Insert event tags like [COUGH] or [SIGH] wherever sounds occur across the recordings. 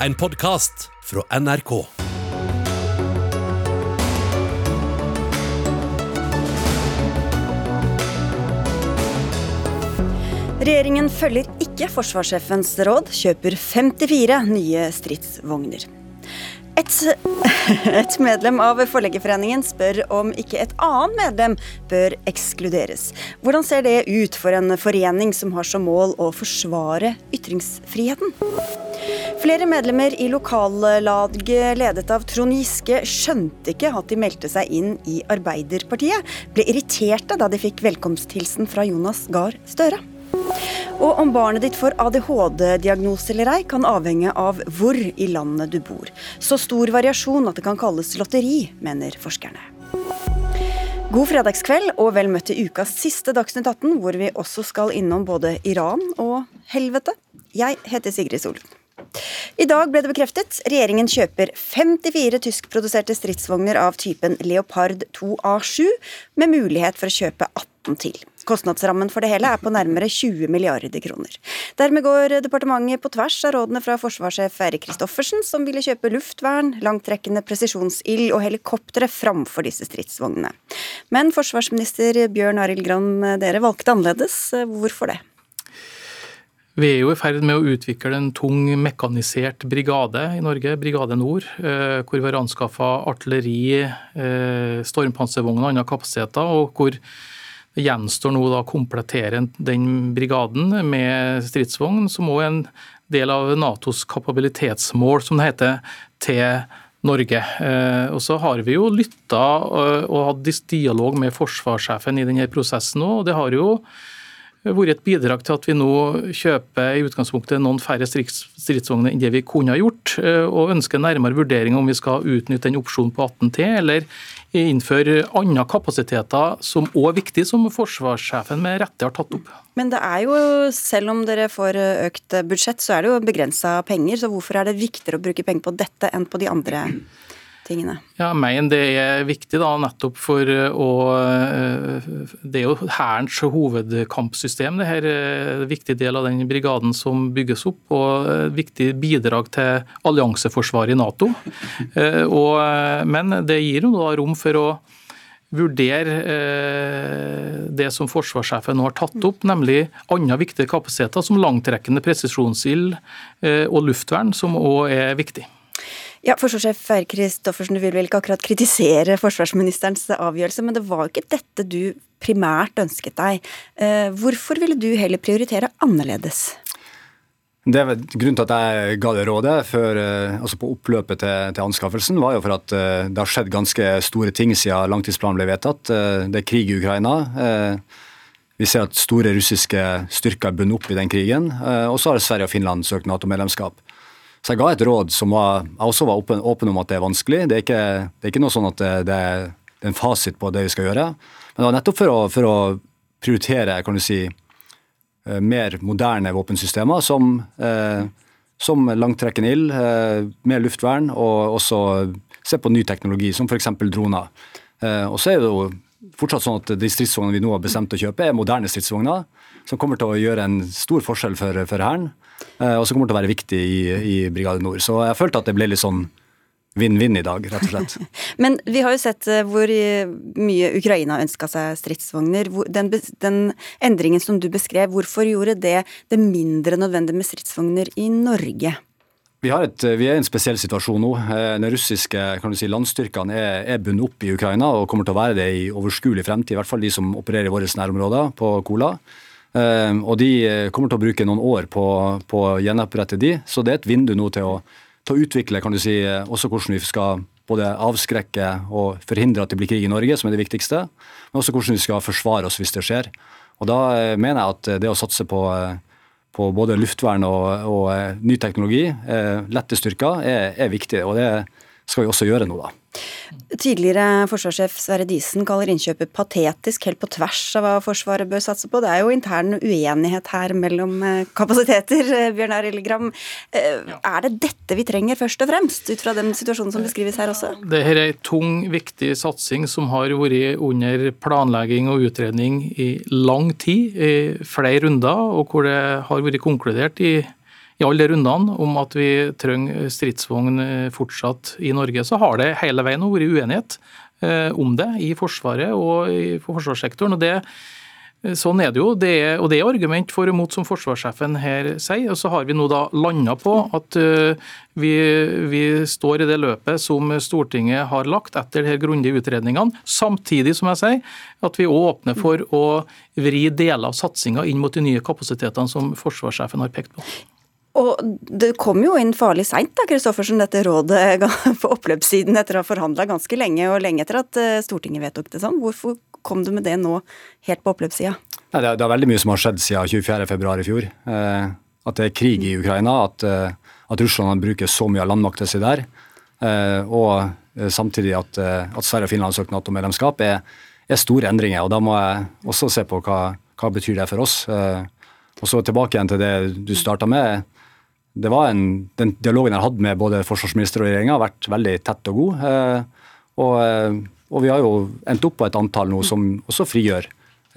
en podkast fra NRK. Regjeringen følger ikke forsvarssjefens råd, kjøper 54 nye stridsvogner. Et, et, medlem av Forleggerforeningen spør om ikke et annet medlem bør ekskluderes. Hvordan ser det ut for en forening som har som mål å forsvare ytringsfriheten? Flere medlemmer i lokallaget ledet av Trond Giske skjønte ikke at de meldte seg inn i Arbeiderpartiet, ble irriterte da de fikk velkomsthilsen fra Jonas Gahr Støre. Og om barnet ditt får ADHD-diagnose eller ei, kan avhenge av hvor i landet du bor. Så stor variasjon at det kan kalles lotteri, mener forskerne. God fredagskveld og vel møtt til ukas siste Dagsnytt 18, hvor vi også skal innom både Iran og helvete. Jeg heter Sigrid Solund. I dag ble det bekreftet. Regjeringen kjøper 54 tyskproduserte stridsvogner av typen Leopard 2A7, med mulighet for å kjøpe 18 til. Kostnadsrammen for det hele er på nærmere 20 milliarder kroner. Dermed går departementet på tvers av rådene fra forsvarssjef Eirik Kristoffersen, som ville kjøpe luftvern, langtrekkende presisjonsild og helikoptre framfor disse stridsvognene. Men forsvarsminister Bjørn Arild Gram, dere valgte annerledes. Hvorfor det? Vi er jo i ferd med å utvikle en tung mekanisert brigade i Norge, Brigade Nord, eh, hvor vi har anskaffa artilleri, eh, stormpanservogner og andre kapasiteter. og hvor det gjenstår nå å komplettere den brigaden med stridsvogn, som òg er en del av Natos kapabilitetsmål, som det heter, til Norge. Eh, og så har vi jo lytta og hatt dialog med forsvarssjefen i denne prosessen òg. det har jo vært et bidrag til at vi nå kjøper i utgangspunktet noen færre stridsvogner enn det vi kunne ha gjort, eh, og ønsker nærmere vurdering om vi skal utnytte den opsjonen på 18 T, eller innføre andre kapasiteter som òg er viktig, som forsvarssjefen med rette har tatt opp. Men det er jo, selv om dere får økt budsjett, så er det jo begrensa penger. Så hvorfor er det viktigere å bruke penger på dette enn på de andre tingene? Ja, mener det er viktig da, nettopp for å eh, Det er jo Hærens hovedkampsystem, det her. er En viktig del av den brigaden som bygges opp, og et viktig bidrag til allianseforsvaret i Nato. [LAUGHS] Eh, og, men det gir jo da rom for å vurdere det som forsvarssjefen nå har tatt opp, nemlig andre viktige kapasiteter som langtrekkende presisjonsild og luftvern, som òg er viktig. Ja, Forsvarssjef Eirik Kristoffersen, du vil vel ikke akkurat kritisere forsvarsministerens avgjørelse, men det var jo ikke dette du primært ønsket deg. Eh, hvorfor ville du heller prioritere annerledes? Det er Grunnen til at jeg ga det rådet før, eh, altså på oppløpet til, til, anskaffelsen, var jo for at eh, det har skjedd ganske store ting siden langtidsplanen ble vedtatt. Det er krig i Ukraina. Vi ser at store russiske styrker er bundet opp i den krigen. Og så har Sverige og Finland søkt Nato-medlemskap. Så jeg ga et råd som var, jeg også var åpen, åpen om at det er vanskelig. Det er ikke, det er ikke noe sånn at det, det, er, er en fasit på det vi skal gjøre. Men det var nettopp for å, for å prioritere kan du si, eh, mer moderne våpensystemer som, eh, som langtrekkende ild, eh, mer luftvern, og også se på ny teknologi, som f.eks. droner. Eh, og så er det jo fortsatt sånn at de stridsvognene vi nå har bestemt å kjøpe, er moderne stridsvogner, som kommer til å gjøre en stor forskjell for Hæren. Eh, og som kommer til å være viktig i, i Brigade Nord. Så jeg følte at det ble litt sånn vinn-vinn i dag, rett og slett. [LAUGHS] Men vi har jo sett eh, hvor mye Ukraina ønska seg stridsvogner. Den, den, endringen som du beskrev, hvorfor gjorde det det mindre nødvendig med stridsvogner i Norge? Vi, et, vi, er i en spesiell situasjon nå. Eh, den russiske si, landstyrkene er, er, bundet opp i Ukraina og kommer til å være det i overskuelig fremtid. I hvert fall de som opererer i våre nærområder på Kola. Ehm, og de eh, kommer til å bruke noen år på, på å gjenopprette de, så det er et vindu nå til å, til å utvikle kan du si, eh, også hvordan vi skal både avskrekke og forhindre at det blir krig i Norge, som er det viktigste, men også hvordan vi skal forsvare oss hvis det skjer. Og Da eh, mener jeg at det å satse på, på både luftvern og, og ny teknologi, lette styrker, er, er viktig. og det skal vi også gjøre nå, da. Tidligere forsvarssjef Sverre Disen kaller innkjøpet patetisk, helt på tvers av hva Forsvaret bør satse på. Det er jo intern uenighet her mellom eh, kapasiteter, eh, Bjørn Arild Gram. Eh, er det dette vi trenger først og fremst, ut fra den situasjonen som beskrives her også? Det her er en tung, viktig satsing som har vært under planlegging og utredning i lang tid, i flere runder, og hvor det har vært konkludert i i alle rundene om at vi trenger stridsvogn fortsatt i Norge. Så har det hele veien vært uenighet om det i Forsvaret og i forsvarssektoren. og det Sånn er det jo, det er, og det er argument for og mot, som forsvarssjefen her sier. Og så har vi nå da landa på at vi, vi, står i det løpet som Stortinget har lagt etter de her grundige utredningene. Samtidig som jeg sier, at vi òg åpner for å vri deler av satsinga inn mot de nye kapasitetene som forsvarssjefen har pekt på. Og Det kom jo inn farlig seint, Kristoffersen, dette rådet [LAUGHS] på oppløpssiden etter å ha forhandla ganske lenge, og lenge etter at eh, Stortinget vedtok det sånn. Hvorfor kom du med det nå, helt på oppløpssida? Det, det, er veldig mye som har skjedd siden 24.2 i fjor. Eh, at det er krig i Ukraina, at, eh, at Russland bruker så mye av landmakta si der. Eh, og eh, samtidig at, at, Sverige og Finland har søkt Nato-medlemskap, er, er, store endringer. og Da må jeg også se på hva, hva betyr det for oss. Eh, og så tilbake igjen til det du starta med. Det var en, Den dialogen jeg har hatt med både forsvarsminister og regjeringa, har vært veldig tett og god. og og vi har jo endt opp på et antall nå som også frigjør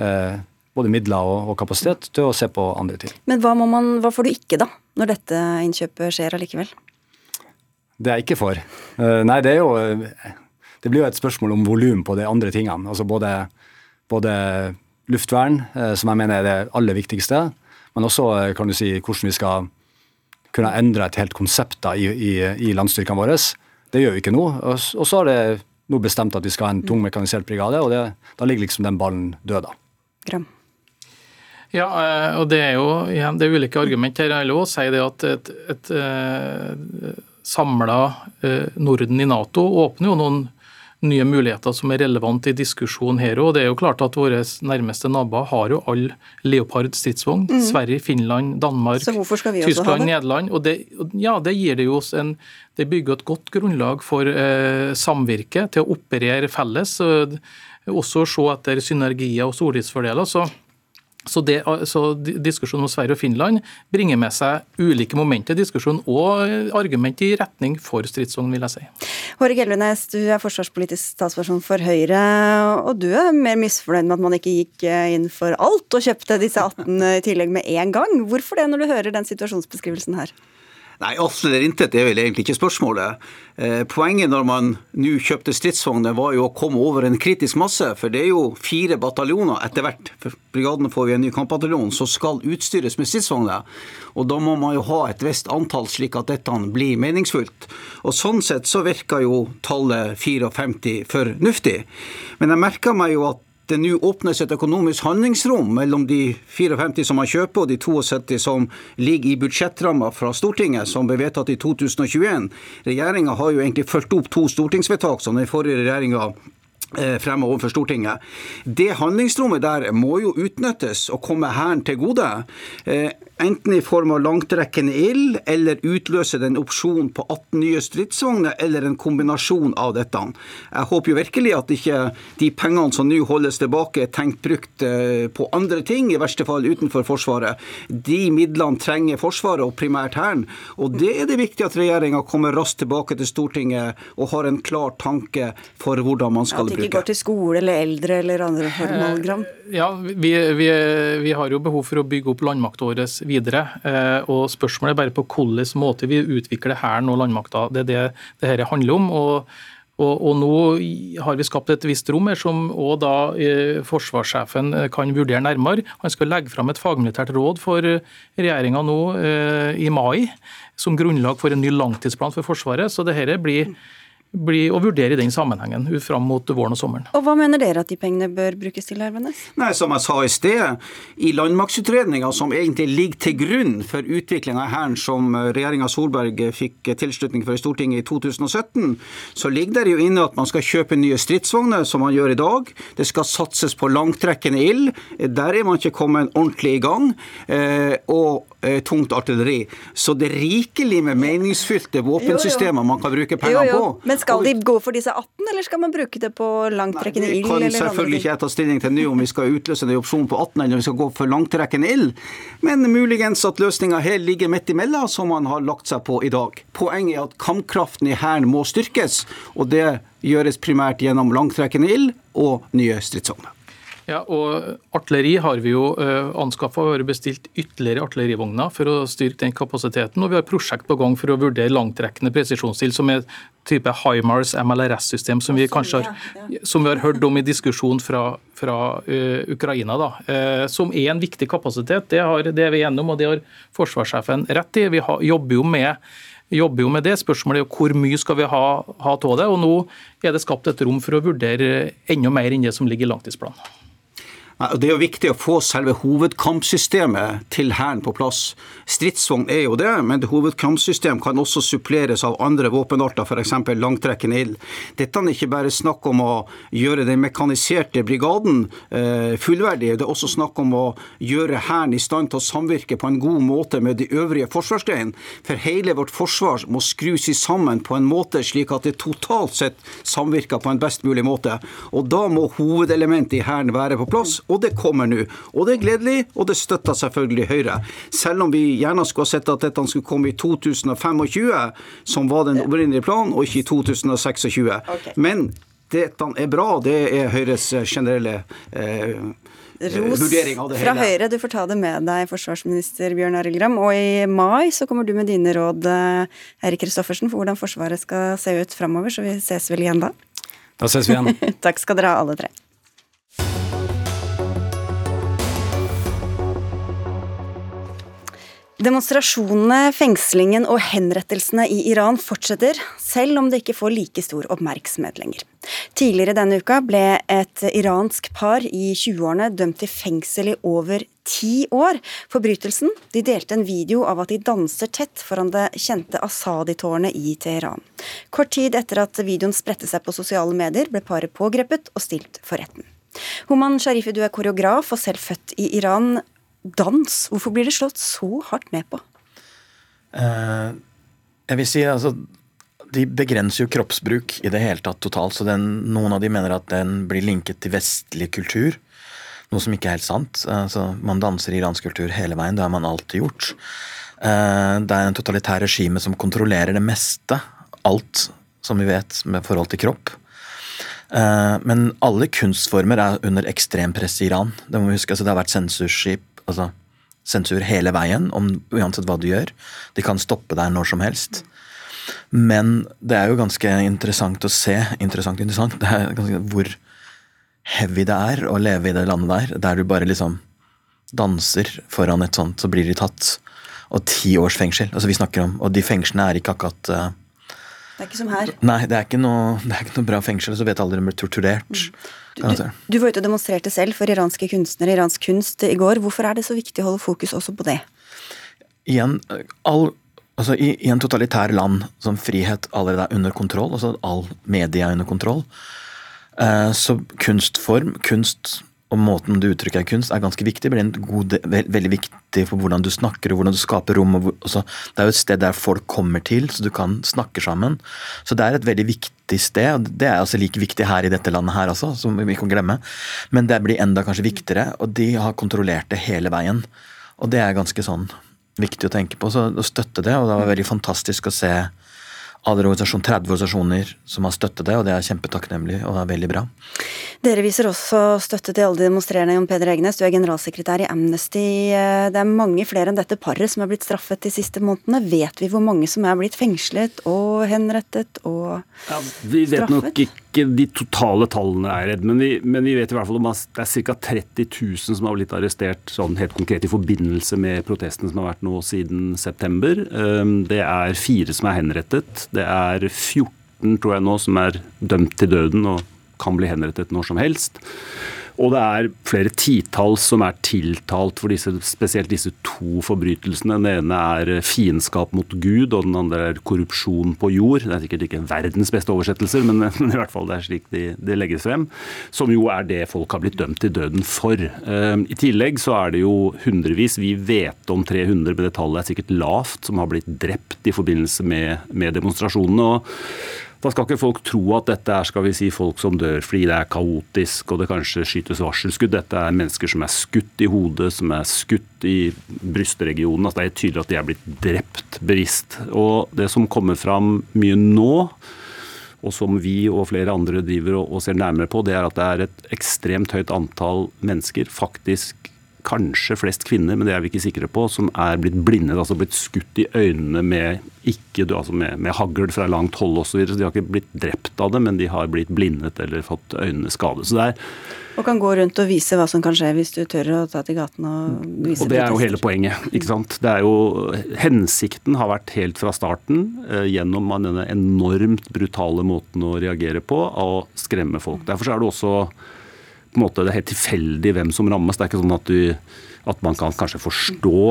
eh, både midler og, og, kapasitet til å se på andre ting. Men hva, man, hva, får du ikke, da, når dette innkjøpet skjer allikevel? Det jeg ikke får? Eh, nei, det er jo Det blir jo et spørsmål om volum på de andre tingene. Altså både, både luftvern, eh, som jeg mener er det aller viktigste, men også eh, kan du si, hvordan vi skal kunne endre et helt konsept da, i, i, i landstyrkene våre. Det gjør vi ikke nå. Og, og så har det nå bestemt at vi skal ha en tung mekanisert brigade, og det, da ligger liksom den ballen død, da. Gram. Ja, eh, og det er jo igjen, det er ulike argumenter her. Jeg vil også si det at et, et, et eh, samla eh, Norden i Nato åpner jo noen nye muligheter som er relevante i diskusjonen her òg. Det er jo klart at våre nærmeste naboer har jo all Leopard stridsvogn. Mm. Sverige, Finland, Danmark, Tyskland, Nederland. Og det, ja, det gir det jo oss en Det bygger et godt grunnlag for eh, samvirke til å operere felles. Og også se etter synergier og stordriftsfordeler. så så, det, så, Diskusjonen om Sverige og Finland bringer med seg ulike momenter i diskusjonen og argument i retning for stridsvogn, vil jeg si. Hårek Elvenes, du er forsvarspolitisk statsperson for Høyre, og du er mer misfornøyd med at man ikke gikk eh, inn for alt og kjøpte disse 18 i tillegg med en gang. Hvorfor det, når du hører den situasjonsbeskrivelsen her? Nei, alt eller intet er vel egentlig ikke spørsmålet. Eh, poenget når man nå kjøpte stridsvogner, var jo å komme over en kritisk masse. For det er jo fire bataljoner etter hvert. For brigaden får vi en ny kampbataljon som skal utstyres med stridsvogner. Og da må man jo ha et visst antall, slik at dette blir meningsfullt. Og sånn sett så virker jo tallet 54 fornuftig. Men jeg merker meg jo at det nå åpnes et økonomisk handlingsrom mellom de 54 som man kjøper og de 72 som ligger i budsjettramma fra Stortinget, som ble vedtatt i 2021. Regjeringa har jo egentlig fulgt opp to stortingsvedtak som den forrige regjeringa eh, fremme overfor Stortinget. Det handlingsrommet der må jo utnyttes og komme Hæren til gode. Eh, enten i form av langtrekkende ild, eller utløse den opsjonen på 18 nye stridsvogner, eller en kombinasjon av dette. Jeg håper jo virkelig at ikke de pengene som nå holdes tilbake, er tenkt brukt eh, på andre ting, i verste fall utenfor Forsvaret. De midlene trenger Forsvaret, og primært Hæren. Og det er det viktig at regjeringa kommer raskt tilbake til Stortinget og har en klar tanke for hvordan man skal bruke. At det ikke går til skole eller eldre eller andre formålgram? Ja, vi, vi, vi har jo behov for å bygge opp landmakta vår videre. Eh, og Spørsmålet er bare på hvilken måte vi utvikler Hæren og landmakta. Det er det dette handler om. og og, og, Nå har vi skapt et visst rom her som også da eh, forsvarssjefen eh, kan vurdere nærmere. Han skal legge fram et fagmilitært råd for regjeringa nå i mai som grunnlag for en ny langtidsplan for Forsvaret. Så det her blir bli å vurdere i den sammenhengen fram mot våren og sommeren. Og Hva mener dere at de pengene bør brukes til? Ervenes? Nei, Som jeg sa i sted, i landmaktsutredninga som egentlig ligger til grunn for utviklinga av Hæren, som regjeringa Solberg fikk tilslutning for i Stortinget i 2017, så ligger det jo inne at man skal kjøpe nye stridsvogner, som man gjør i dag. Det skal satses på langtrekkende ild. Der er man ikke kommet ordentlig i gang. Eh, og eh, tungt artilleri. Så det er rikelig med meningsfylte våpensystemer man kan bruke penger på. Men skal de gå for disse 18, eller skal man bruke det på langtrekkende ild? Vi kan selvfølgelig ikke jeg ta stilling til nå om vi skal utløse en opsjon på 18 eller om vi skal gå for langtrekkende ild. Men muligens at løsninga her ligger midt imellom, som man har lagt seg på i dag. Poenget er at kampkraften i Hæren må styrkes, og det gjøres primært gjennom langtrekkende ild og nye stridsvogner. Ja, og Artilleri har vi jo uh, anskaffa. Vi har bestilt ytterligere artillerivogner for å styrke den kapasiteten. Og vi har prosjekt på gang for å vurdere langtrekkende presisjonsstil, som er type HIMARS MLRS-system, som vi kanskje har, som vi har hørt om i diskusjon fra, fra uh, Ukraina. Da. Uh, som er en viktig kapasitet. Det, har, det er vi enige om, og det har forsvarssjefen rett i. Vi har, jobber jo med jobber jo med det. Spørsmålet er hvor mye skal vi ha av det. og Nå er det skapt et rom for å vurdere enda mer enn det som ligger i langtidsplanen. Det er jo viktig å få selve hovedkampsystemet til Hæren på plass. Stridsvogn er jo det, men det hovedkampsystem kan også suppleres av andre våpenarter, f.eks. langtrekkende ild. Dette er ikke bare snakk om å gjøre den mekaniserte brigaden eh, fullverdig, det er også snakk om å gjøre Hæren i stand til å samvirke på en god måte med de øvrige forsvarsgrenene. For hele vårt forsvar må skrus sammen på en måte slik at det totalt sett samvirker på en best mulig måte. Og da må hovedelementet i Hæren være på plass og det kommer nå. Og det er gledelig, og det støtter selvfølgelig Høyre. Selv om vi gjerne skulle ha sett at dette skulle komme i 2025, som var den opprinnelige planen, og ikke i 2026. Okay. Men dette er bra, det er Høyres generelle eh, Ros fra Høyre. Du får ta det med deg, forsvarsminister Bjørn Arild Gram. Og i mai så kommer du med dine råd, Erik Kristoffersen, for hvordan Forsvaret skal se ut framover. Så vi ses vel igjen da? Da ses vi igjen. [LAUGHS] Takk skal dere ha, alle tre. Demonstrasjonene, fengslingen og henrettelsene i Iran fortsetter, selv om det ikke får like stor oppmerksomhet lenger. Tidligere denne uka ble et iransk par i 20-årene dømt til fengsel i over ti år. Forbrytelsen? De delte en video av at de danser tett foran det kjente Asadi-tårnet i Teheran. Kort tid etter at videoen spredte seg på sosiale medier, ble paret pågrepet og stilt for retten. Homan Sharifi, du er koreograf og selv født i Iran dans. Hvorfor blir det slått så hardt ned på? Uh, jeg vil si altså De begrenser jo kroppsbruk i det hele tatt totalt. så den, Noen av de mener at den blir linket til vestlig kultur. Noe som ikke er helt sant. Altså, man danser iransk kultur hele veien. Det har man alltid gjort. Uh, det er en totalitær regime som kontrollerer det meste. Alt som vi vet med forhold til kropp. Uh, men alle kunstformer er under ekstrempress i Iran. Det må vi huske, altså det har vært sensurskip altså, sensur hele veien, om, uansett hva du gjør. De kan stoppe deg når som helst. Men det er jo ganske interessant å se interessant, interessant, det er ganske, hvor heavy det er å leve i det landet der, der du bare liksom danser foran et sånt, så blir de tatt. Og ti års fengsel. altså vi snakker om, Og de fengslene er ikke akkurat uh, Det er ikke som her. Nei, det er ikke noe, det er ikke noe bra fengsel. Så vet alle de blir torturert. Mm. Du, du, var ute og demonstrerte selv for iranske kunstnere, iransk kunst, i går. Hvorfor er det så viktig å holde fokus også på det? Igjen, all, altså i, i, en totalitær land som frihet allerede er under kontroll, altså all media er under kontroll, eh, så kunstform, kunst og måten du uttrykker kunst er ganske viktig. Det blir god, veldig viktig for hvordan du snakker og hvordan du skaper rom. Og, så, det er jo et sted der folk kommer til, så du kan snakke sammen. Så det er et veldig viktig sted. og Det er altså like viktig her i dette landet her også, som vi kan glemme. Men det blir enda kanskje viktigere, og de har kontrollert det hele veien. Og det er ganske sånn viktig å tenke på, så å støtte det. Og det var veldig fantastisk å se alle organisasjon, 30 organisasjoner som har støttet det, og det er kjempetakknemlig og det er veldig bra. Dere viser også støtte til alle de demonstrerende. Jon Peder Egnes, du er generalsekretær i Amnesty. Det er mange flere enn dette paret som er blitt straffet de siste månedene. Vet vi hvor mange som er blitt fengslet og henrettet og ja, vi vet straffet? nok ikke de totale tallene, er redd, men vi, men vi vet i hvert fall om at det er ca. 30 000 som har blitt arrestert sånn helt konkret i forbindelse med protestene som har vært nå siden september. Ehm, det er fire som er henrettet. Det er 14 tror jeg nå som er dømt til døden. og kan bli henrettet når som helst. Og det er flere titalls som er tiltalt for disse, spesielt disse to forbrytelsene. Den ene er fiendskap mot Gud, og den andre er korrupsjon på jord. Det er sikkert ikke verdens beste oversettelser, men, [LAUGHS] i hvert fall det er slik det de, legges frem. Som jo er det folk har blitt dømt til døden for. Uh, I tillegg så er det jo hundrevis, vi vet om 300, men det tallet er sikkert lavt, som har blitt drept i forbindelse med, med demonstrasjonene. og da skal ikke folk tro at dette er skal vi si, folk som dør fordi det er kaotisk og det kanskje skytes varselskudd. Dette er mennesker som er skutt i hodet, som er skutt i brystregionen. Altså, det er tydelig at de er blitt drept bevisst. Og det som kommer fram mye nå, og som vi og flere andre driver og ser nærmere på, det er at det er et ekstremt høyt antall mennesker, faktisk kanskje flest kvinner, men det er vi ikke sikre på, som er blitt blinde, altså blitt skutt i øynene med, ikke, altså med, med hagl fra langt hold osv. Så, videre. så de har ikke blitt drept av det, men de har blitt blindet eller fått øynene skadet. Så det er, og kan gå rundt og vise hva som kan skje hvis du tør å ta til gaten og vise Og det er jo hele poenget. ikke sant? Det er jo, Hensikten har vært helt fra starten, eh, gjennom denne enormt brutale måten å reagere på, å skremme folk. Derfor er det også på en måte, det er helt tilfeldig hvem som rammes. Det er ikke sånn at, du, at man kan kanskje forstå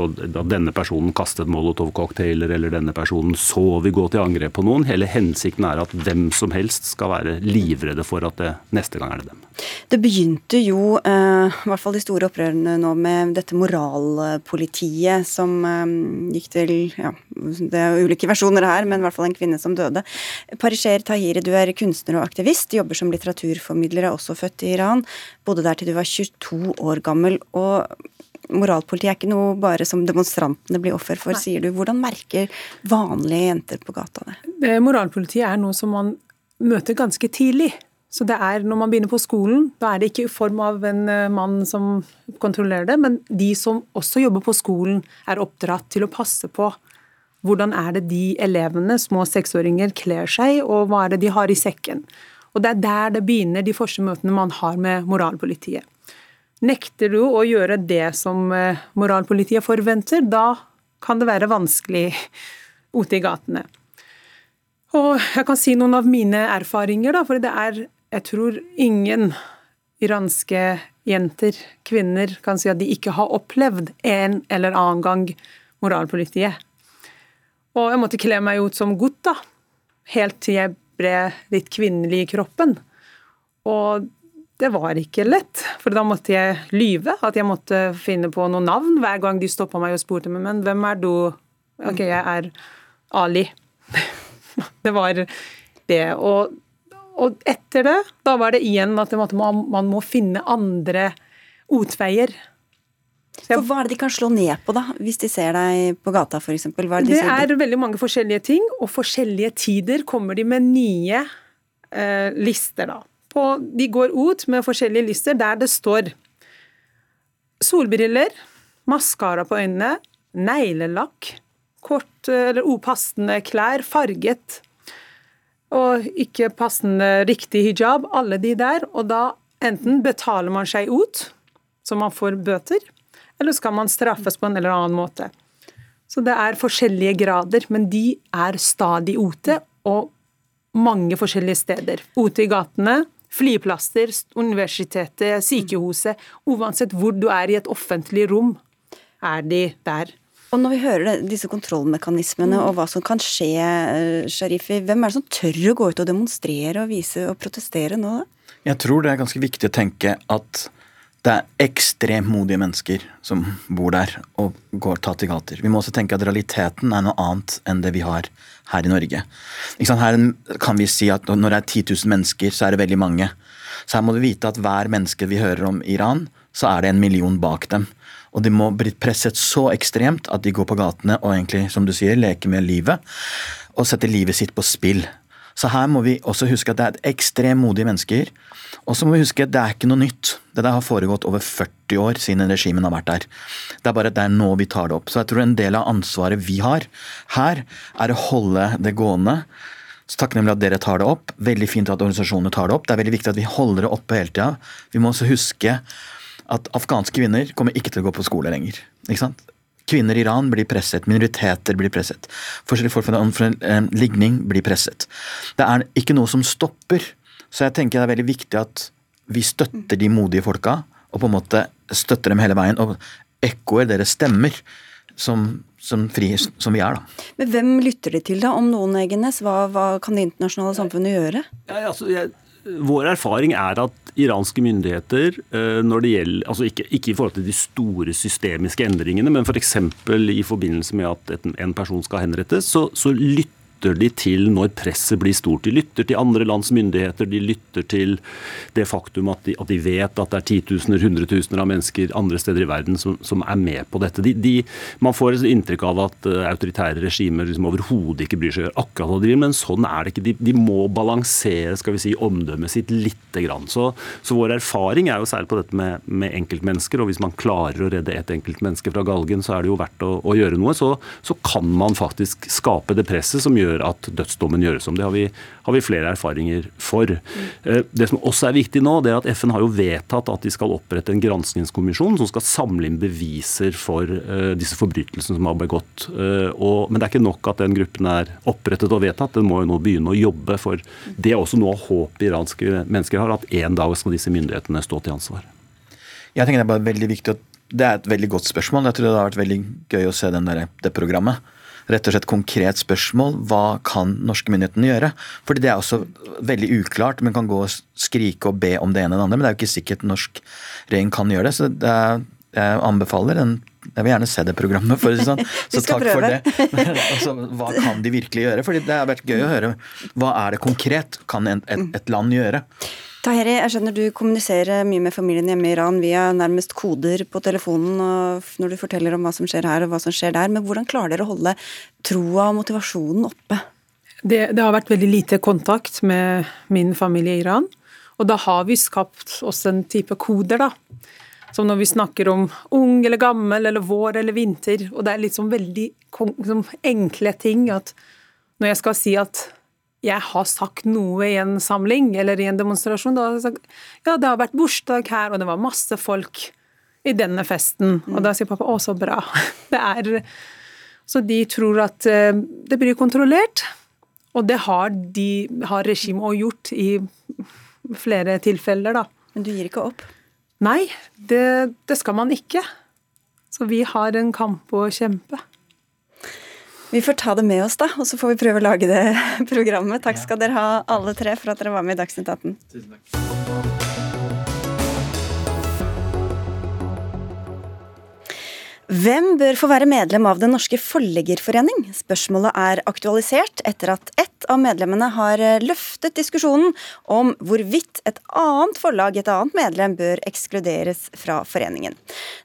at denne personen kastet molotovcocktailer eller denne personen så vi gå til angrep på noen. Hele hensikten er at hvem som helst skal være livredde for at det neste gang er det dem. Det begynte jo, eh, i hvert fall de store opprørene nå, med dette moralpolitiet som eh, gikk til ja, Det er ulike versjoner her, men i hvert fall en kvinne som døde. Parisher Tahiri, du er kunstner og aktivist, jobber som litteraturformidler, er også født i Iran. Bodde der til du var 22 år gammel. og Moralpoliti er ikke noe bare som demonstrantene blir offer for, Nei. sier du. Hvordan merker vanlige jenter på gata det? Moralpolitiet er noe som man møter ganske tidlig. Så det er når man begynner på skolen, da er det ikke i form av en eh, mann som kontrollerer det, men de som også jobber på skolen, er oppdratt til å passe på hvordan er det de elevene, små seksåringer, kler seg, og hva er det de har i sekken. Og Det er der det begynner, de første møtene man har med moralpolitiet. Nekter du å gjøre det som eh, moralpolitiet forventer, da kan det være vanskelig ute i gatene. Og jeg kan si noen av mine erfaringer, da, for det er jeg tror ingen iranske jenter, kvinner, kan si at de ikke har opplevd en eller annen gang moralpolitiet. Og jeg måtte kle meg ut som gutt, da. Helt til jeg ble litt kvinnelig i kroppen. Og det var ikke lett, for da måtte jeg lyve. At jeg måtte finne på noen navn hver gang de stoppa meg og spurte meg men hvem er du? Ok, jeg er Ali. [LAUGHS] Det var det. Og og etter det, da var det igjen at man, man må finne andre utveier. For Hva er det de kan slå ned på, da, hvis de ser deg på gata f.eks.? Det, de det er veldig mange forskjellige ting, og forskjellige tider kommer de med nye eh, lister. da. På, de går ut med forskjellige lister der det står solbriller, maskara på øynene, neglelakk, kort eller upassende klær, farget og ikke passende riktig hijab, alle de der. Og da enten betaler man seg ut, så man får bøter, eller skal man straffes på en eller annen måte. Så det er forskjellige grader, men de er stadig ute, og mange forskjellige steder. Ute i gatene, flyplasser, universitetet, sykehuset. Uansett hvor du er i et offentlig rom, er de der. Og når vi hører disse kontrollmekanismene og hva som kan skje, eh, Sharifi, hvem er det som tør å gå ut og demonstrere og vise og protestere nå, da? Jeg tror det er ganske viktig å tenke at det er ekstremt modige mennesker som bor der og går tatt i gater. Vi må også tenke at realiteten er noe annet enn det vi har her i Norge. Her kan vi si at når det er 10 000 mennesker, så er det veldig mange. Så her må du vite at hver menneske vi hører om Iran, så er det en million bak dem. Og de må bli presset så ekstremt at de går på gatene og egentlig, som du sier, leker med livet. Og setter livet sitt på spill. Så her må vi også huske at det er ekstremt modige mennesker. Og så må vi huske at det er ikke noe nytt. Det der har foregått over 40 år siden regimen har vært der. Det er bare at det er nå vi tar det opp. Så jeg tror en del av ansvaret vi har her, er å holde det gående. Så takknemlig at dere tar det opp. Veldig fint at organisasjonene tar det opp. Det er veldig viktig at vi holder det oppe hele tida. Vi må også huske at afghanske kvinner kommer ikke til å gå på skole lenger. Ikke sant? Kvinner i Iran blir presset, minoriteter blir presset. Forskjellige folk fra en ligning blir presset. Det er ikke noe som stopper. Så jeg tenker det er veldig viktig at vi støtter de modige folka, og på en måte støtter dem hele veien. Og ekkoer deres stemmer, som, som, fri, som vi er, da. Men hvem lytter de til, da, om noen, Egenes? Hva, hva kan det internasjonale samfunnet gjøre? Ja, altså, jeg vår erfaring er at iranske myndigheter, eh, når det gjelder, altså ikke, ikke i forhold til de store systemiske endringene, men f.eks. For i forbindelse med at en person skal henrettes, så, så lytter lytter de til når presset blir stort. De lytter til andre lands myndigheter, de lytter til det faktum at de, at de vet at det er titusener, hundretusener av mennesker andre steder i verden som, som er med på dette. De, de, man får et inntrykk av at uh, autoritære regimer liksom overhodet ikke bryr seg akkurat hva de driver men sånn er det ikke. De, de, må balansere skal vi si, omdømmet sitt lite grann. Så, så, vår erfaring er jo særlig på dette med, med, enkeltmennesker, og hvis man klarer å redde ett enkeltmenneske fra galgen, så er det jo verdt å, å gjøre noe. Så, så, kan man faktisk skape det presset som gjør at dødsdommen gjøres om. Det har vi, har vi flere erfaringer for. Mm. Det som også er viktig nå, det er at FN har jo vedtatt at de skal opprette en granskingskommisjon som skal samle inn beviser for uh, disse forbrytelsene som har begått. Uh, men det er ikke nok at den gruppen er opprettet og vedtatt, den må jo nå begynne å jobbe. For det er også noe av håpet iranske mennesker har, at en dag skal disse myndighetene stå til ansvar. Jeg tenker Det er bare veldig viktig at det er et veldig godt spørsmål. Jeg tror det har vært veldig gøy å se der, det programmet rett og slett konkret spørsmål. Hva kan norske myndighetene gjøre? Fordi det er også veldig uklart. Man kan gå og skrike og be om det ene og det andre, men det er jo ikke sikkert norsk regjering kan gjøre det. Så det er, jeg anbefaler en jeg vil gjerne se det programmet, for det sånn. [LAUGHS] Så takk for det. [LAUGHS] altså, hva kan de virkelig gjøre? Fordi det har vært gøy å høre. Hva er det konkret kan et, et land gjøre? Taheri, jeg skjønner du kommuniserer mye med familien hjemme i Iran via nærmest koder på telefonen når du forteller om hva som skjer her og hva som skjer der. Men hvordan klarer dere å holde troa og motivasjonen oppe? Det, det, har vært veldig lite kontakt med min familie i Iran. Og da har vi skapt oss en type koder, da. Som når vi snakker om ung eller gammel eller vår eller vinter. Og det er sånn veldig liksom, enkle ting at når jeg skal si at jeg har sagt noe i en samling eller i en demonstrasjon. Da har jeg sagt ja, det har vært bursdag her, og det var masse folk i denne festen. Mm. Og da sier pappa å, så bra. [LAUGHS] Det er Så de tror at eh, det blir kontrollert. Og det har, de, har regimet òg gjort i flere tilfeller, da. Men du gir ikke opp? Nei, det, det skal man ikke. Så vi har en kamp å kjempe. Vi får ta det med oss, da, og så får vi prøve å lage det [LAUGHS] programmet. Takk skal dere ha, alle tre, for at dere var med i Dagsnytt 18. Tusen takk. Hvem bør få være medlem av Den norske forleggerforening? Spørsmålet er aktualisert etter at ett av medlemmene har løftet diskusjonen om hvorvidt et annet forlag, et annet medlem, bør ekskluderes fra foreningen.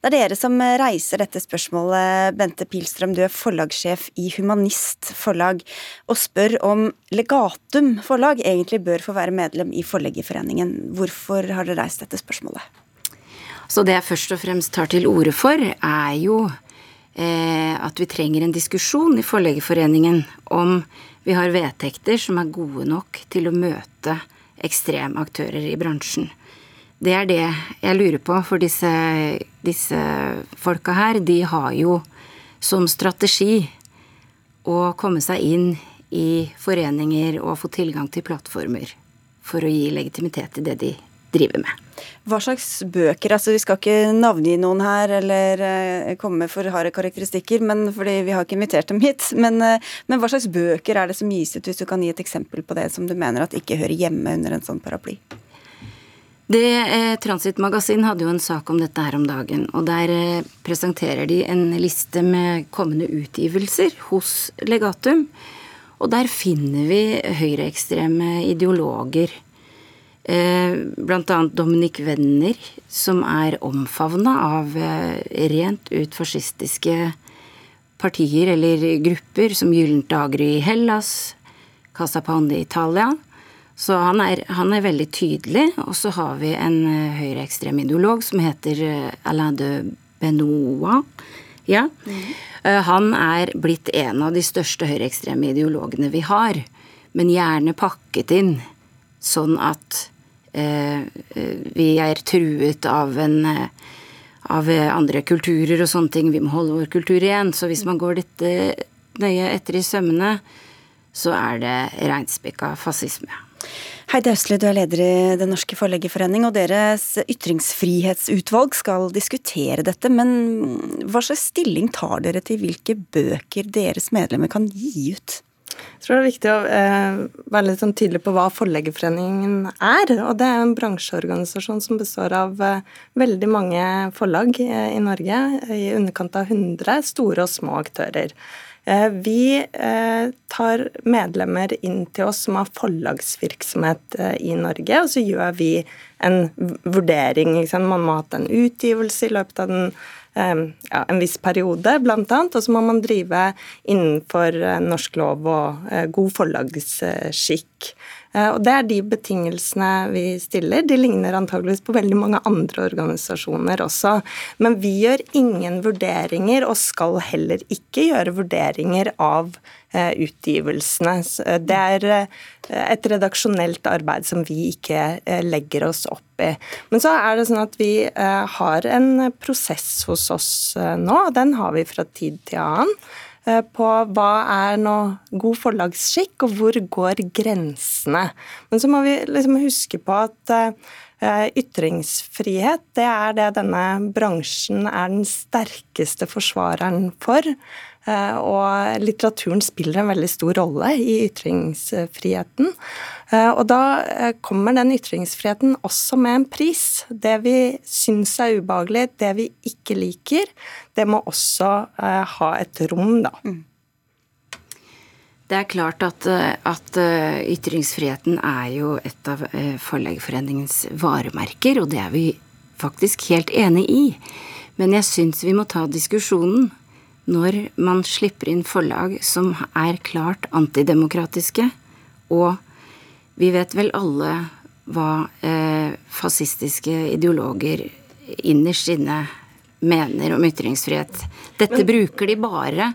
Det er dere som reiser dette spørsmålet, Bente Pilstrøm, du er forlagssjef i Humanist Forlag, og spør om Legatum Forlag egentlig bør få være medlem i Forleggerforeningen. Hvorfor har dere reist dette spørsmålet? Så det jeg først og fremst tar til orde for, er jo eh, at vi trenger en diskusjon i Forleggerforeningen om vi har vedtekter som er gode nok til å møte ekstreme aktører i bransjen. Det er det jeg lurer på, for disse, disse folka her, de har jo som strategi å komme seg inn i foreninger og få tilgang til plattformer for å gi legitimitet til det de driver med. Hva slags bøker? altså Vi skal ikke navngi noen her eller eh, komme med for harde karakteristikker, men fordi vi har ikke invitert dem hit. Men, eh, men, hva slags bøker er det som gis ut, hvis du kan gi et eksempel på det som du mener at ikke hører hjemme under en sånn paraply? Det eh, Transit Magasin hadde jo en sak om dette her om dagen, og der eh, presenterer de en liste med kommende utgivelser hos Legatum. Og der finner vi høyreekstreme ideologer blant annet Dominic Wenner, som er omfavna av eh, rent ut fascistiske partier eller grupper, som Gyllent daggry i Hellas, Casa Pound i Italia. Så han er, han er, veldig tydelig. Og så har vi en uh, høyreekstrem ideolog som heter Alain de Benoit. Ja. Mm. Han er blitt en av de største høyreekstreme ideologene vi har. Men gjerne pakket inn sånn at Eh, vi er truet av en eh, av andre kulturer og sånne ting. Vi må holde vår kultur igjen. Så hvis man går dette nøye etter i sømmene, så er det reinspikka fascisme. Heidi Østli, du er leder i Den norske forleggerforening, og deres ytringsfrihetsutvalg skal diskutere dette. Men hva slags stilling tar dere til hvilke bøker deres medlemmer kan gi ut? Jeg tror det er viktig å eh, være litt sånn tydelig på hva Forleggerforeningen er. og Det er en bransjeorganisasjon som består av eh, veldig mange forlag eh, i Norge. I underkant av 100 store og små aktører. Eh, vi eh, tar medlemmer inn til oss som har forlagsvirksomhet eh, i Norge, og så gjør vi en vurdering. Man må ha hatt en utgivelse i løpet av den, ja, en viss periode, bl.a. Og så må man drive innenfor norsk lov og god forlagsskikk. Eh, og Det er de betingelsene vi stiller. De ligner antageligvis på veldig mange andre organisasjoner også. Men vi gjør ingen vurderinger, og skal heller ikke gjøre vurderinger av eh, utgivelsene. Eh, det er et redaksjonelt arbeid som vi ikke legger oss opp i. Men så er det sånn at vi har en prosess hos oss nå, og den har vi fra tid til annen. Eh, på hva er nå god forlagsskikk, og hvor går grensene. Men så må vi liksom huske på at eh, ytringsfrihet det er det denne bransjen er den sterkeste forsvareren for. Eh, og litteraturen spiller en veldig stor rolle i ytringsfriheten. Eh, og da eh, kommer den ytringsfriheten også med en pris. Det vi syns er ubehagelig, det vi ikke liker, det må også ha et rom, da. Mm. Det er klart at, at, ytringsfriheten er jo et av Forleggerforeningens varemerker, og det er vi faktisk helt enig i. Men jeg syns vi må ta diskusjonen når man slipper inn forlag som er klart antidemokratiske, og vi vet vel alle hva eh, fascistiske ideologer innerst inne mener om ytringsfrihet. Dette men, bruker de bare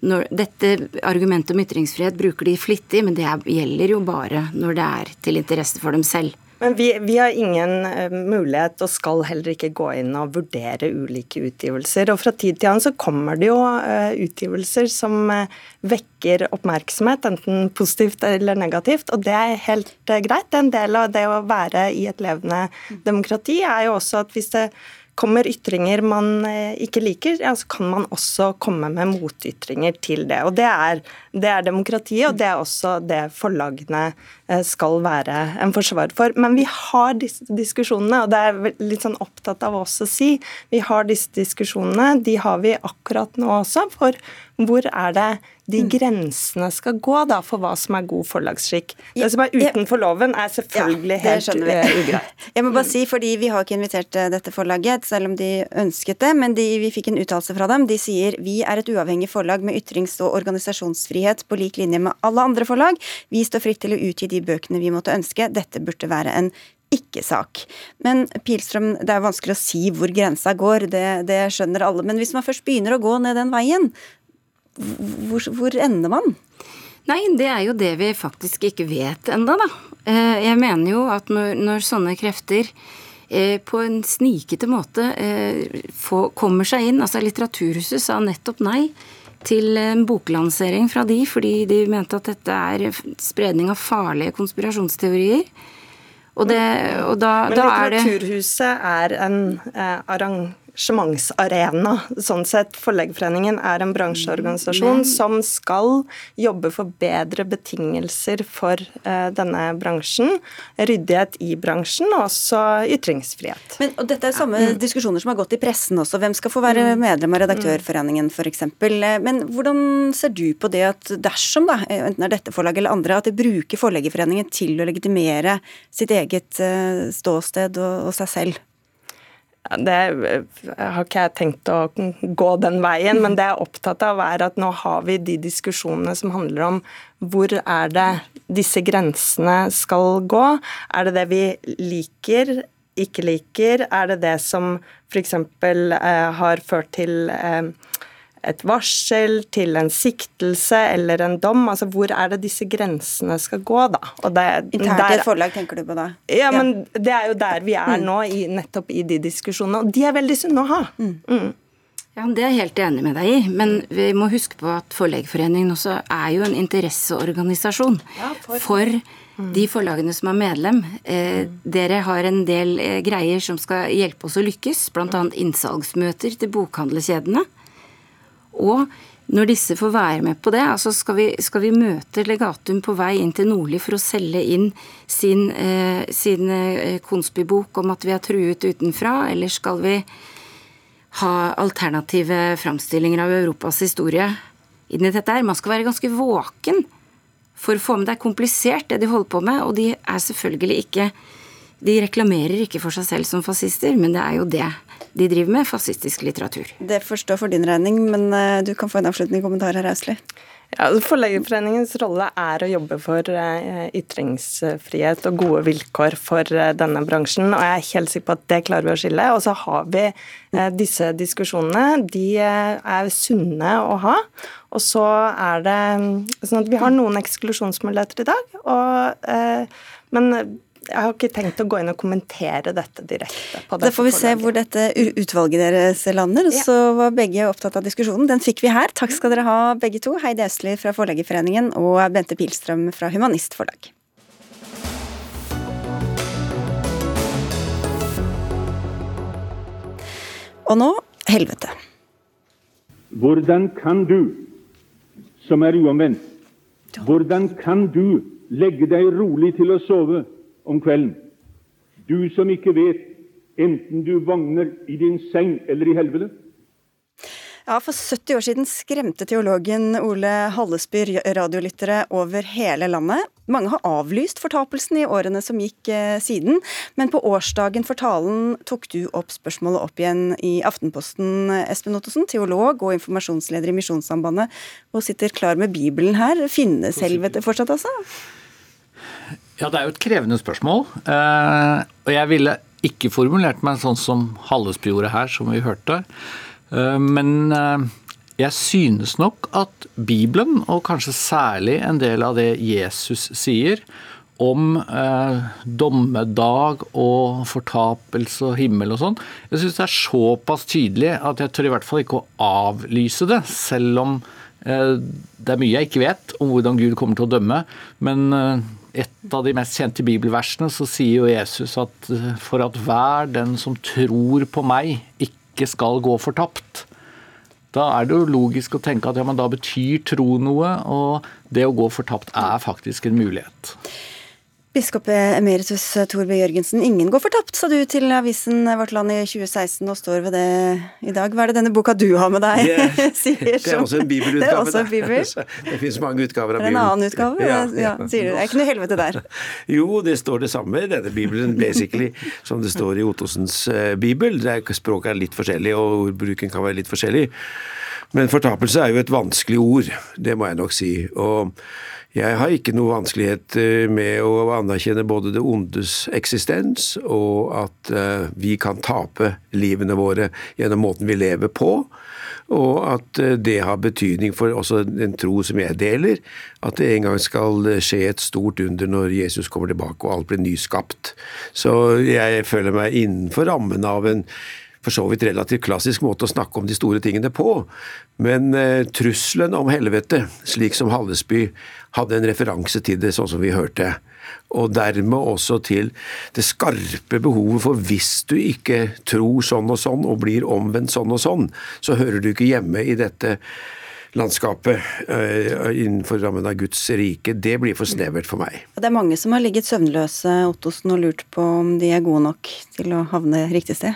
når, Dette argumentet om ytringsfrihet bruker de flittig, men det gjelder jo bare når det er til interesse for dem selv. Men vi, vi, har ingen uh, mulighet, og skal heller ikke gå inn og vurdere ulike utgivelser. Og fra tid til annen så kommer det jo uh, utgivelser som uh, vekker oppmerksomhet, enten positivt eller negativt, og det er helt greit. En del av det å være i et levende demokrati er jo også at hvis det kommer ytringer man ikke liker, ja, så kan man også komme med motytringer til det. Og det er, det er demokratiet, og det er også det forlagene Eh, skal være en forsvarer for. Men vi har disse diskusjonene, og det er litt sånn opptatt av oss å si. Vi har disse diskusjonene, de har vi akkurat nå også. For hvor er det de mm. grensene skal gå da for hva som er god forlagsskikk? Det som er utenfor loven, er selvfølgelig ja, helt eh, ugreit. [LAUGHS] Jeg må bare si, fordi Vi har ikke invitert eh, dette forlaget, selv om de ønsket det. Men de, vi fikk en uttalelse fra dem. De sier vi er et uavhengig forlag med ytrings- og organisasjonsfrihet på lik linje med alle andre forlag. Vi står fritt til å utgi de bøkene vi måtte ønske. Dette burde være en ikke-sak. Men Pilstrøm, det er vanskelig å si hvor grensa går, det, det, skjønner alle. Men hvis man først begynner å gå ned den veien, hvor, hvor ender man? Nei, det er jo det vi faktisk ikke vet enda, da. Eh, jeg mener jo at når, når sånne krefter eh, på en snikete måte eh, kommer seg inn Altså Litteraturhuset sa nettopp nei til en boklansering fra de, fordi de mente at dette er spredning av farlige konspirasjonsteorier. Og, det, og da, Men da er det Litteraturhuset er en eh, arrangement arrangementsarena. Sånn sett, Forleggerforeningen er en bransjeorganisasjon som skal jobbe for bedre betingelser for uh, denne bransjen. Ryddighet i bransjen, og også ytringsfrihet. Men, og Dette er samme ja. Mm. diskusjoner som har gått i pressen også. Hvem skal få være mm. medlem av Redaktørforeningen f.eks. Men hvordan ser du på det at dersom, da, enten er dette forlaget eller andre, at de bruker Forleggerforeningen til å legitimere sitt eget ståsted og seg selv? Det har ikke jeg tenkt å gå den veien, men det jeg er opptatt av, er at nå har vi de diskusjonene som handler om hvor er det disse grensene skal gå. Er det det vi liker, ikke liker? Er det det som f.eks. Eh, har ført til eh, et varsel til en siktelse eller en dom? Altså Hvor er det disse grensene skal gå, da? Internt i et forlag, tenker du på da? Ja, men det er jo der vi er mm. nå, i, nettopp i de diskusjonene. Og de er veldig sunne å ha. Mm. Mm. Ja, Det er jeg helt enig med deg i, men vi må huske på at Forleggerforeningen også er jo en interesseorganisasjon ja, for, for mm. de forlagene som er medlem. Eh, mm. dere har en del eh, greier som skal hjelpe oss å lykkes, bl.a. innsalgsmøter til bokhandlerkjedene. Og når disse får være med på det, altså skal vi, skal vi møte legatum på vei inn til Nordli for å selge inn sin, eh, sin eh, konspibok om at vi er truet utenfra, eller skal vi ha alternative framstillinger av Europas historie inn i dette her. Man skal være ganske våken for å få med Det er komplisert, det de holder på med, og de er selvfølgelig ikke De reklamerer ikke for seg selv som fascister, men det er jo det de driver med, fascistisk litteratur. Det forstår for din regning, men eh, du kan få en avslutning kommentar her, Austli. Ja, altså, Forleggerforeningens rolle er å jobbe for eh, ytringsfrihet og gode vilkår for eh, denne bransjen, og jeg er helt sikker på at det klarer vi å skille. Og så har vi disse diskusjonene. De er sunne å ha. Og så er det mm, sånn at vi har noen eksklusjonsmuligheter i dag, og, men jeg har ikke tenkt å gå inn og kommentere dette direkte. på Da får vi se hvor dette utvalget deres lander. Ja. Så var begge opptatt av diskusjonen. Den fikk vi her. Takk skal dere ha begge to. Heidi Østli fra Forleggerforeningen og Bente Pilstrøm fra Humanistforlag. Og nå helvete. Hvordan kan du, som er uomvendt, hvordan kan du legge deg rolig til å sove om kvelden. Du som ikke vet enten du vogner i din seng eller i helvete. Ja, For 70 år siden skremte teologen Ole Hallesby radiolyttere over hele landet. Mange har avlyst fortapelsen i årene som gikk eh, siden, men på årsdagen for talen tok du opp spørsmålet opp igjen i Aftenposten, Espen Ottosen, teolog og informasjonsleder i Misjonssambandet, og sitter klar med Bibelen her. Finnes helvete fortsatt, altså? Ja, det er jo et krevende spørsmål. Eh, og jeg ville ikke formulert meg sånn som Hallesby gjorde her, som vi hørte. Eh, men eh, jeg synes nok at Bibelen, og kanskje særlig en del av det Jesus sier om eh, dommedag og fortapelse og himmel og sånn, jeg synes det er såpass tydelig at jeg tør i hvert fall ikke å avlyse det, selv om eh, det er mye jeg ikke vet om hvordan Gud kommer til å dømme. Men eh, et av de mest kjente bibelversene så sier jo Jesus at eh, for at hver den som tror på meg, ikke skal gå fortapt. Da er det jo logisk å tenke at ja, men da betyr tro noe, og det å gå fortapt er faktisk en mulighet. Biskop emeritus Tor B. Jørgensen, ingen går fortapt, sa du til avisen Vårt Land i 2016 og står ved det i dag. Hva er det denne boka du har med deg det, [LAUGHS] sier? Det er også en bibelutgave. Det er også en bibel. [LAUGHS] det finnes mange utgaver av Bibelen. En annen utgave, ja, ja. ja, sier du. Det er ikke noe helvete der. [LAUGHS] Jo, det står det samme i denne bibelen, basically, som det står i Ottosens uh, bibel. Er, språket er litt forskjellig, og ordbruken kan være litt forskjellig. Men fortapelse er jo et vanskelig ord, det må jeg nok si. og jeg har ikke noe vanskelighet eh, med å anerkjenne både det ondes eksistens, og at eh, vi kan tape livene våre gjennom måten vi lever på. Og at eh, det har betydning for også en tro som jeg deler, at det en gang skal skje et stort under når Jesus kommer tilbake og alt blir nyskapt. Så jeg føler meg innenfor rammen av en for så vidt relativt klassisk måte å snakke om de store tingene på. Men eh, trusselen om helvete, slik som Hallesby hadde en referanse til det, sånn som vi hørte, og dermed også til det skarpe behovet for hvis du ikke tror sånn og sånn og blir omvendt sånn og sånn, så hører du ikke hjemme i dette landskapet uh, innenfor rammen av Guds rike, det blir for snevert for meg. Det er mange som har ligget søvnløse Ottosen, og lurt på om de er gode nok til å havne riktig sted?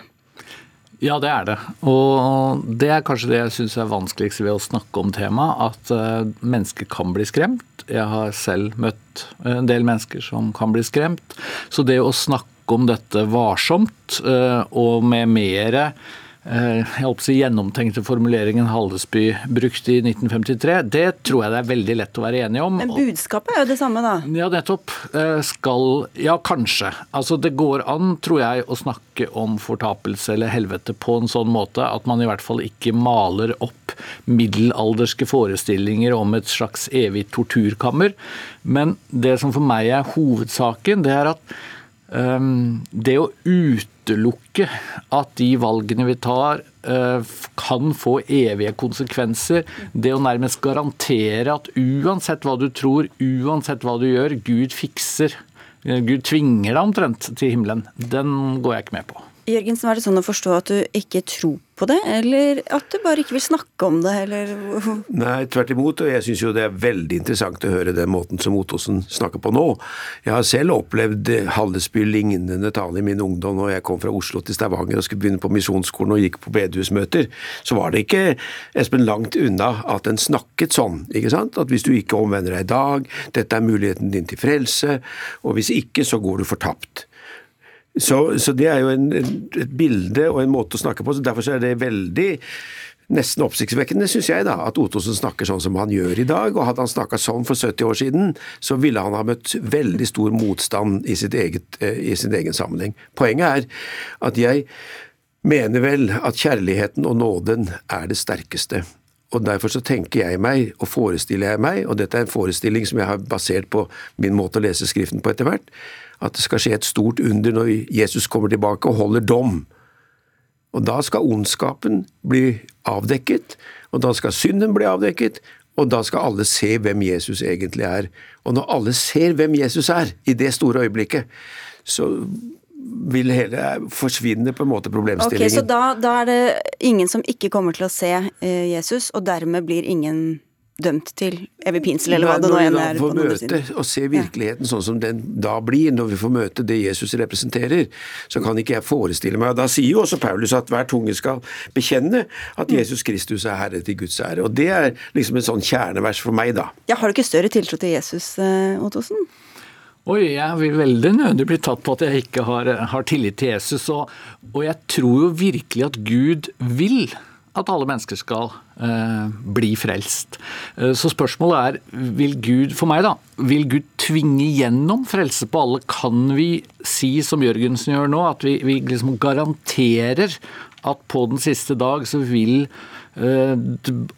Ja, det er det. Og det er kanskje det jeg syns er vanskeligst ved å snakke om temaet. At uh, mennesker kan bli skremt. Jeg har selv møtt en del mennesker som kan bli skremt. Så det å snakke om dette varsomt uh, og med mere Eh, jeg å si, gjennomtenkte formuleringen Hallesby brukte i 1953, det tror jeg det er veldig lett å være enig om. Men budskapet er jo det samme, da? Ja, nettopp. Eh, skal Ja, kanskje. Altså, det går an, tror jeg, å snakke om fortapelse eller helvete på en sånn måte at man i hvert fall ikke maler opp middelalderske forestillinger om et slags evig torturkammer. Men det som for meg er hovedsaken, det er at det å utelukke at de valgene vi tar eh, kan få evige konsekvenser. Det å nærmest garantere at uansett hva du tror, uansett hva du gjør, Gud fikser. Eh, Gud tvinger deg omtrent til himmelen. Den går jeg ikke med på. Jørgensen, er det sånn å forstå at du ikke tror på det, eller at du bare ikke vil snakke om det, eller Nei, tvert imot, og jeg syns jo det er veldig interessant å høre den måten som Ottosen snakker på nå. Jeg har selv opplevd Hallesby-lignende tale i min ungdom når jeg kom fra Oslo til Stavanger og skulle begynne på misjonsskolen og gikk på bedehusmøter. Så var det ikke, Espen, langt unna at en snakket sånn, ikke sant? At hvis du ikke omvender deg i dag, dette er muligheten din til frelse, og hvis ikke, så går du fortapt. Så, så, det er jo en, et bilde og en måte å snakke på. så Derfor så er det veldig nesten oppsiktsvekkende, syns jeg, da, at Ottosen snakker sånn som han gjør i dag. og Hadde han snakka sånn for 70 år siden, så ville han ha møtt veldig stor motstand i, eget, eh, i sin egen sammenheng. Poenget er at jeg mener vel at kjærligheten og nåden er det sterkeste. Og Derfor så tenker jeg meg, og forestiller jeg meg, og dette er en forestilling som jeg har basert på min måte å lese Skriften på etter hvert, at det skal skje et stort under når Jesus kommer tilbake og holder dom. Og Da skal ondskapen bli avdekket, og da skal synden bli avdekket, og da skal alle se hvem Jesus egentlig er. Og når alle ser hvem Jesus er, i det store øyeblikket, så vil hele forsvinne på en måte problemstillingen. Ok, Så da, da er det ingen som ikke kommer til å se eh, Jesus, og dermed blir ingen dømt til evig pinsel, eller hva det nå enn er. Når vi da får møte og se virkeligheten sånn som den da blir, når vi får møte det Jesus representerer, så kan ikke jeg forestille meg og Da sier jo også Paulus at hver tunge skal bekjenne at mm. Jesus Kristus er Herre til Guds ære. Og det er liksom en sånn kjernevers for meg, da. Ja, Har du ikke større tiltro til Jesus, eh, Ottosen? Oi, jeg vil veldig nødig bli tatt på at jeg ikke har, har tillit til Jesus. Og, og jeg tror jo virkelig at Gud vil at alle mennesker skal eh, bli frelst. Eh, så spørsmålet er, vil Gud, for meg da, vil Gud tvinge gjennom frelse på alle? Kan vi si som Jørgensen gjør nå, at vi, vi liksom garanterer at på den siste dag så vil Eh,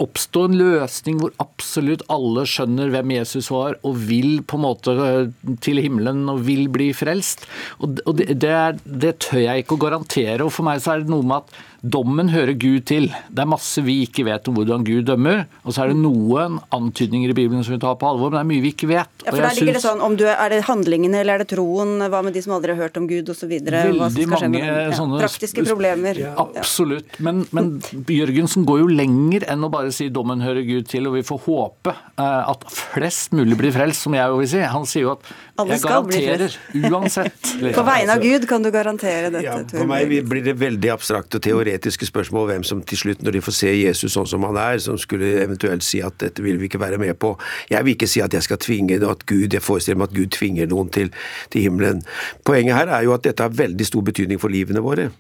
oppstå en løsning hvor absolutt alle skjønner hvem Jesus var, og vil på en måte eh, til himmelen og vil bli frelst. Og det, det, er, det tør jeg ikke å garantere. og For meg så er det noe med at dommen hører Gud til. Det er masse vi ikke vet om hvordan Gud dømmer. Og så er det noen antydninger i Bibelen som vi tar på alvor, men det er mye vi ikke vet. Ja, for der ligger synes... det sånn, om du, Er det handlingene eller er det troen? Hva med de som aldri har hørt om Gud osv.? Veldig mange ja, sånne Praktiske problemer. Ja, absolutt. Men, men Jørgensen går jo lenger enn å bare si 'dommen hører Gud til', og vi får håpe eh, at flest mulig blir frelst, som jeg jo vil si. Han sier jo at jeg garanterer uansett. [LAUGHS] På vegne av Gud kan du garantere dette. Ja, for meg blir det veldig abstrakte teoretiske spørsmål hvem som til slutt, når de får se Jesus sånn som han er, som skulle eventuelt si at dette vil vi ikke være med på. Jeg vil ikke si at jeg skal tvinge at Gud, jeg forestiller meg at Gud tvinger noen til, til himmelen. Poenget her er jo at dette har veldig stor betydning for livene våre.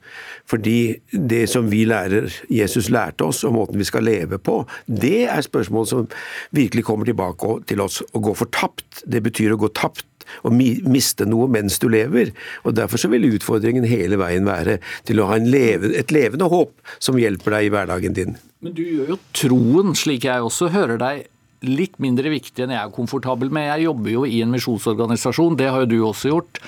Fordi det som vi lærer, Jesus lærte oss, og måten vi skal leve på, det er spørsmål som virkelig kommer tilbake til oss. Å gå fortapt, det betyr å gå tapt og miste noe mens du lever. Og Derfor så vil utfordringen hele veien være til å ha leve, et levende håp som hjelper deg i hverdagen din. Men du gjør jo troen, slik jeg også hører deg, litt mindre viktig enn jeg er komfortabel med. Jeg jobber jo i en misjonsorganisasjon, det har jo du også gjort.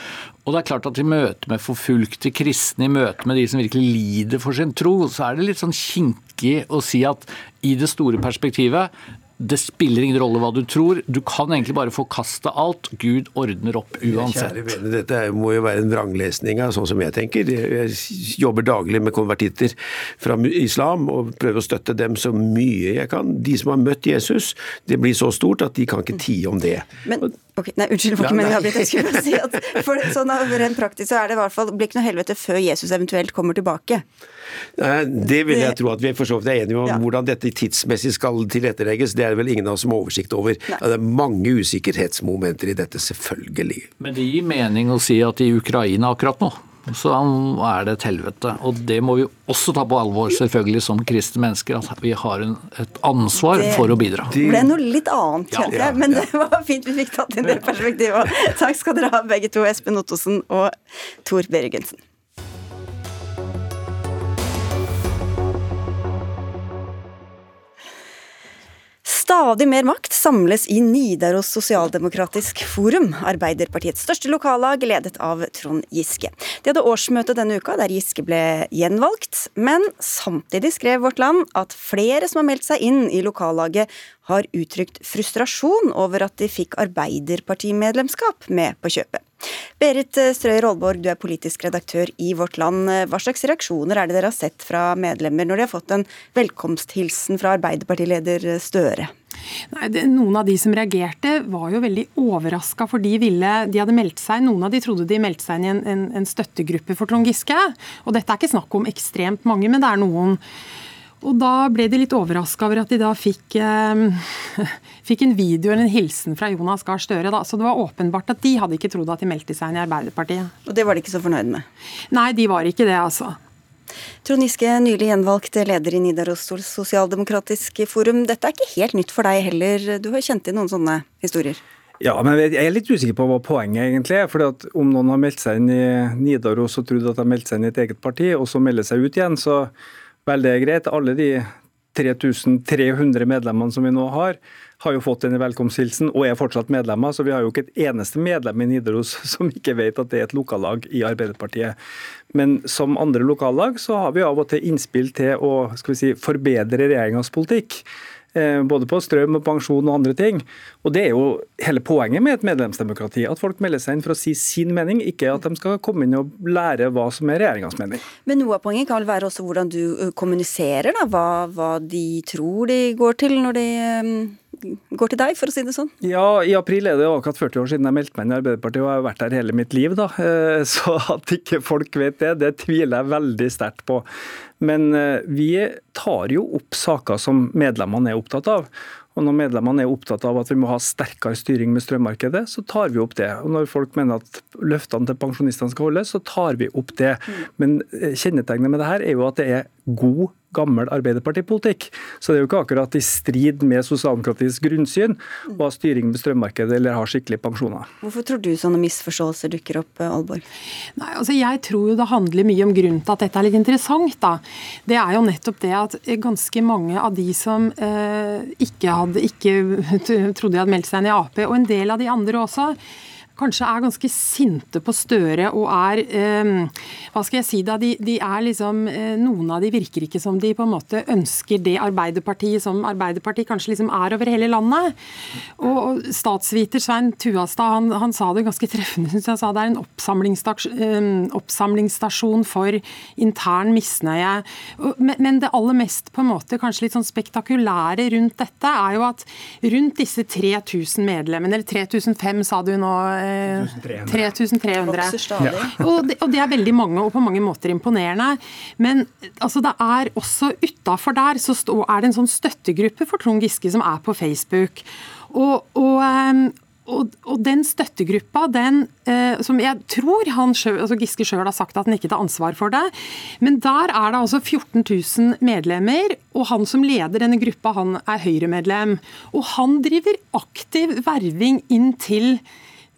Og det er klart at i møte med forfulgte kristne, i møte med de som virkelig lider for sin tro, så er det litt sånn kinkig å si at i det store perspektivet det spiller ingen rolle hva du tror. Du kan egentlig bare forkaste alt. Gud ordner opp uansett. Kjære venner, dette må jo være en vranglesning av sånn som jeg tenker. Jeg jobber daglig med konvertitter fra islam og prøver å støtte dem så mye jeg kan. De som har møtt Jesus, det blir så stort at de kan ikke tie om det. Men okay, nei, Unnskyld, for ikke meningen jeg skulle bare si at for sånn Rent praktisk så er det i hvert fall blir ikke noe helvete før Jesus eventuelt kommer tilbake. Det vil jeg tro at vi for så vidt er enige om. Ja. Hvordan dette tidsmessig skal tilrettelegges, det er det vel ingen av oss som har oversikt over. Nei. Det er mange usikkerhetsmomenter i dette, selvfølgelig. Men det gir mening å si at i Ukraina akkurat nå så er det et helvete. Og det må vi også ta på alvor, selvfølgelig, som kristne mennesker. At vi har en, et ansvar det, for å bidra. Det ble noe litt annet, kjente jeg. Men det var fint vi fikk tatt inn det perspektivet. Takk skal dere ha, begge to. Espen Ottosen og Tor Bergensen. Stadig mer makt samles i Nidaros Sosialdemokratisk Forum, Arbeiderpartiets største lokallag, ledet av Trond Giske. De hadde årsmøte denne uka, der Giske ble gjenvalgt. Men samtidig skrev Vårt Land at flere som har meldt seg inn i lokallaget, har uttrykt frustrasjon over at de fikk Arbeiderpartimedlemskap med på kjøpet. Berit Strøyer Aalborg, du er politisk redaktør i Vårt Land. Hva slags reaksjoner er det dere har sett fra medlemmer når de har fått en velkomsthilsen fra Arbeiderpartileder Støre? Nei, det, Noen av de som reagerte, var jo veldig overraska, for de, ville, de hadde meldt seg Noen av de trodde de meldte seg inn i en, en, en støttegruppe for Trond Giske. Og dette er ikke snakk om ekstremt mange, men det er noen. Og da ble de litt overraska over at de da fikk, eh, [LAUGHS] fikk, en video eller en hilsen fra Jonas Gahr Støre. Da. Så det var åpenbart at de hadde ikke trodd at de meldte seg inn i Arbeiderpartiet. Og det var de ikke så fornøyd med? Nei, de var ikke det, altså. Trond Giske, nylig gjenvalgt leder i Nidaros sosialdemokratisk forum. Dette er ikke helt nytt for deg heller, du har kjent til noen sånne historier? Ja, men jeg er litt usikker på hva poenget egentlig er. fordi Om noen har meldt seg inn i Nidaros og trodd at de har meldt seg inn i et eget parti, og så melder seg ut igjen, så Vel, det er greit. Alle de 3300 medlemmene som vi nå har, har jo fått denne velkomsthilsen og er fortsatt medlemmer. Så vi har jo ikke et eneste medlem i Nidaros [LAUGHS] som ikke vet at det er et lokallag i Arbeiderpartiet. Men som andre lokallag så har vi av og til innspill til å skal vi si, forbedre regjeringas politikk. Eh, både på strøm og pensjon og andre ting. Og Det er jo hele poenget med et medlemsdemokrati. At folk melder seg inn for å si sin mening, ikke at de skal komme inn og lære hva som er regjeringas mening. Men noe av poenget kan vel være også hvordan du kommuniserer, da, hva, hva de tror de går til når de går til deg, for å si det sånn? Ja, i april er det akkurat 40 år siden jeg meldte meg inn i Arbeiderpartiet, og jeg har vært der hele mitt liv, da. Eh, [LAUGHS] så at ikke folk vet det, det tviler jeg veldig sterkt på. Men eh, vi tar jo opp saker som medlemmene er opptatt av. Og Når medlemmene er opptatt av at vi må ha sterkere styring med strømmarkedet, så tar vi opp det. Og Når folk mener at løftene til pensjonistene skal holdes, så tar vi opp det. Mm. Men eh, kjennetegnet med det her er jo at det er god gammel Arbeiderpartipolitikk. Så det er jo ikke akkurat i strid med sosialdemokratisk grunnsyn å ha styring med strømmarkedet eller ha skikkelige pensjoner. Hvorfor tror du sånne misforståelser dukker opp, Alborg? Nei, altså Jeg tror jo det handler mye om grunnen til at dette er litt interessant. da. Det er jo nettopp det at ganske mange av de som eh, ikke, hadde, ikke [LAUGHS] trodde de hadde meldt seg inn i Ap, og en del av de andre også, kanskje er ganske sinte på Støre og er eh, Hva skal jeg si da? De, de, er liksom eh, Noen av de virker ikke som de på en måte ønsker det Arbeiderpartiet som Arbeiderpartiet kanskje liksom er over hele landet. Og, og statsviter Svein Tuastad han, han, sa det ganske treffende, syns jeg. sa Det er en oppsamlingsstasjon, eh, oppsamlingsstasjon for intern misnøye. Men, men det aller mest på en måte kanskje litt sånn spektakulære rundt dette er jo at rundt disse 3000 medlemmene, eller 3005 sa du nå, 3300. Og, det, og det er veldig mange, og på mange måter imponerende. Men altså, det er også utafor der så stå, er det en sånn støttegruppe for Trond Giske som er på Facebook. Og, og og, og, den støttegruppa, den, eh, som jeg tror han selv, altså Giske sjøl har sagt at han ikke tar ansvar for det, men der er det altså 14 000 medlemmer, og han som leder denne gruppa, han er Høyre-medlem. Og han driver aktiv verving inn til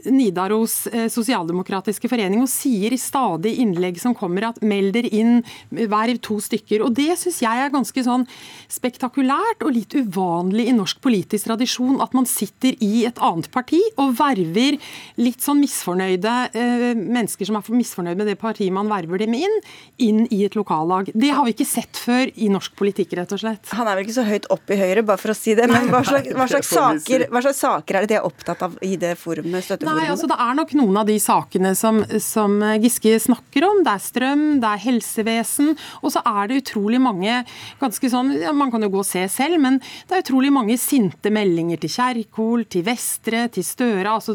Nidaros eh, sosialdemokratiske forening og sier i stadig innlegg som kommer at meld dere inn, verv to stykker. Og Det syns jeg er ganske sånn spektakulært og litt uvanlig i norsk politisk tradisjon. At man sitter i et annet parti og verver litt sånn misfornøyde eh, mennesker som er misfornøyd med det partiet man verver dem inn, inn i et lokallag. Det har vi ikke sett før i norsk politikk, rett og slett. Han er vel ikke så høyt opp i Høyre, bare for å si det. Men hva slags, hva slags, saker, hva slags saker, er det de er opptatt av i det forumet? Nei, altså Det er nok noen av de sakene som, som, Giske snakker om. Det er strøm, det er helsevesen. Og så er det utrolig mange ganske sånn, ja, Man kan jo gå og se selv, men det er utrolig mange sinte meldinger til Kjerkol, til Vestre, til Støre, altså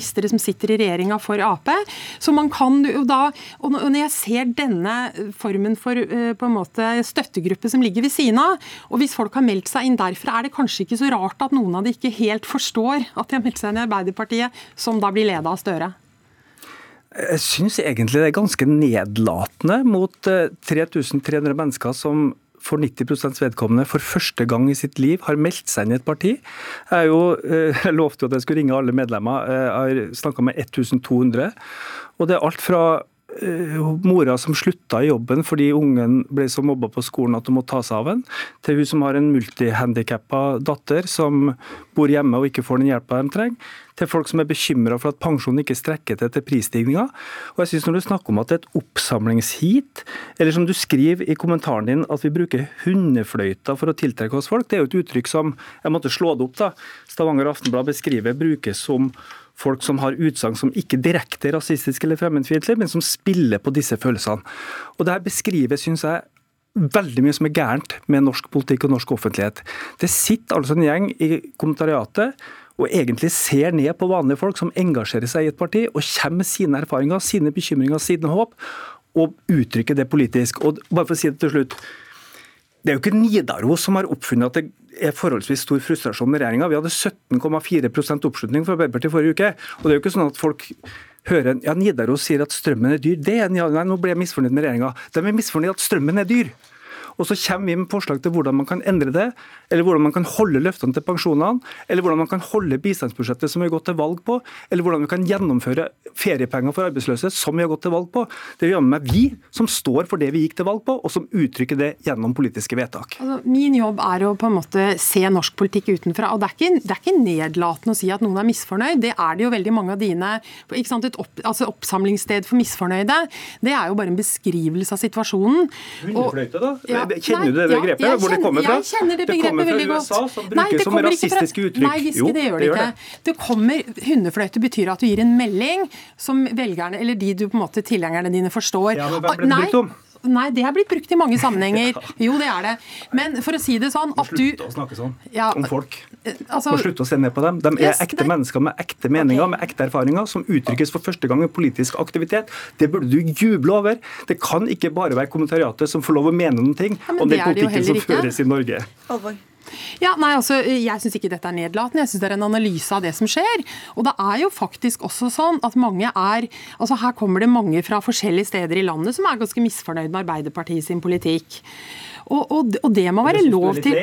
ministre som sitter i regjeringa for Ap. Så man kan jo da, og Når jeg ser denne formen for eh, på en måte støttegruppe som ligger ved siden av, og hvis folk har meldt seg inn derfra, er det kanskje ikke så rart at noen av de ikke helt forstår at de har meldt seg inn i Arbeiderpartiet, som da blir leda av Støre? Jeg syns egentlig det er ganske nedlatende mot 3300 eh, mennesker som for 90% vedkommende for første gang i sitt liv har meldt seg inn i et parti. Jeg, jo, eh, jeg lovte jo at jeg skulle ringe alle medlemmer. Eh, jeg har snakka med 1200. Og det er alt fra mora som slutta i jobben fordi ungen ble så mobba på skolen at hun må ta seg av den, til hun som har en multihandikappa datter som bor hjemme og ikke får den hjelpa de trenger til folk som er bekymra for at pensjonen ikke strekker til til prisstigninga. Og jeg synes Når du snakker om at det er et oppsamlingsheat, eller som du skriver i kommentaren din at vi bruker hundefløyta for å tiltrekke oss folk, det er jo et uttrykk som jeg måtte slå det opp. da. Stavanger Aftenblad beskriver brukes som folk som har utsagn som ikke direkte er rasistiske eller fremmedfiendtlige, men som spiller på disse følelsene. Og Det her beskriver, syns jeg, veldig mye som er gærent med norsk politikk og norsk offentlighet. Det sitter altså en gjeng i kommentariatet og egentlig ser ned på vanlige folk som engasjerer seg i et parti, og kommer med sine erfaringer, sine bekymringer, sine håp, og uttrykker det politisk. Og bare for å si det til slutt, det er jo ikke Nidaros som har oppfunnet at det er forholdsvis stor frustrasjon med regjeringa. Vi hadde 17,4% oppslutning fra Arbeiderpartiet forrige uke. og det er jo ikke sånn at folk hører ja, Nidaros sier at strømmen er dyr. Det er, nei, nå ble jeg misfornøyd med regjeringa. De er misfornøyd at strømmen er dyr. Og så kommer vi med forslag til hvordan man kan endre det, eller hvordan man kan holde løftene til pensjonene, eller hvordan man kan holde bistandsbudsjettet som vi har gått til valg på, eller hvordan vi kan gjennomføre feriepenger for arbeidsløse som vi har gått til valg på. Det er jammen meg vi som står for det vi gikk til valg på, og som uttrykker det gjennom politiske vedtak. Altså, min jobb er å på en måte se norsk politikk utenfra. og Det er ikke, det er ikke nedlatende å si at noen er misfornøyd. Det er det jo veldig mange av dine ikke sant, Et opp, altså oppsamlingssted for misfornøyde. Det er jo bare en beskrivelse av situasjonen. Hundefløyte, da? Ja, Kjenner du det begrepet? Ja, hvor det kommer fra? Jeg kjenner det begrepet veldig godt. Det kommer fra USA, som brukes som rasistiske uttrykk. Nei, Giske, jo, det gjør det, ikke. Det. kommer, Hundefløyte betyr at du gir en melding som velgerne, eller de du på en måte tilhengerne dine forstår. Ja, men hvem ble det brukt om? Nei, det er blitt brukt i mange sammenhenger. [LAUGHS] Jo, det er det. Men for å si det sånn at du Slutt å snakke sånn ja, om folk. Altså, Må slutte å se ned på dem. De er yes, ekte det... mennesker med ekte meninger, okay. med ekte erfaringer, som uttrykkes for første gang i politisk aktivitet. Det burde du juble over. Det kan ikke bare være kommentariatet som får lov å mene noen ting ja, om den politikken som føres i Norge. Alvor. Ja, nei, altså, Jeg syns ikke dette er nedlatende, jeg syns det er en analyse av det som skjer. Og det er jo faktisk også sånn at mange er altså Her kommer det mange fra forskjellige steder i landet som er ganske misfornøyd med Arbeiderpartiet sin politikk. Og, og, og, det må være lov til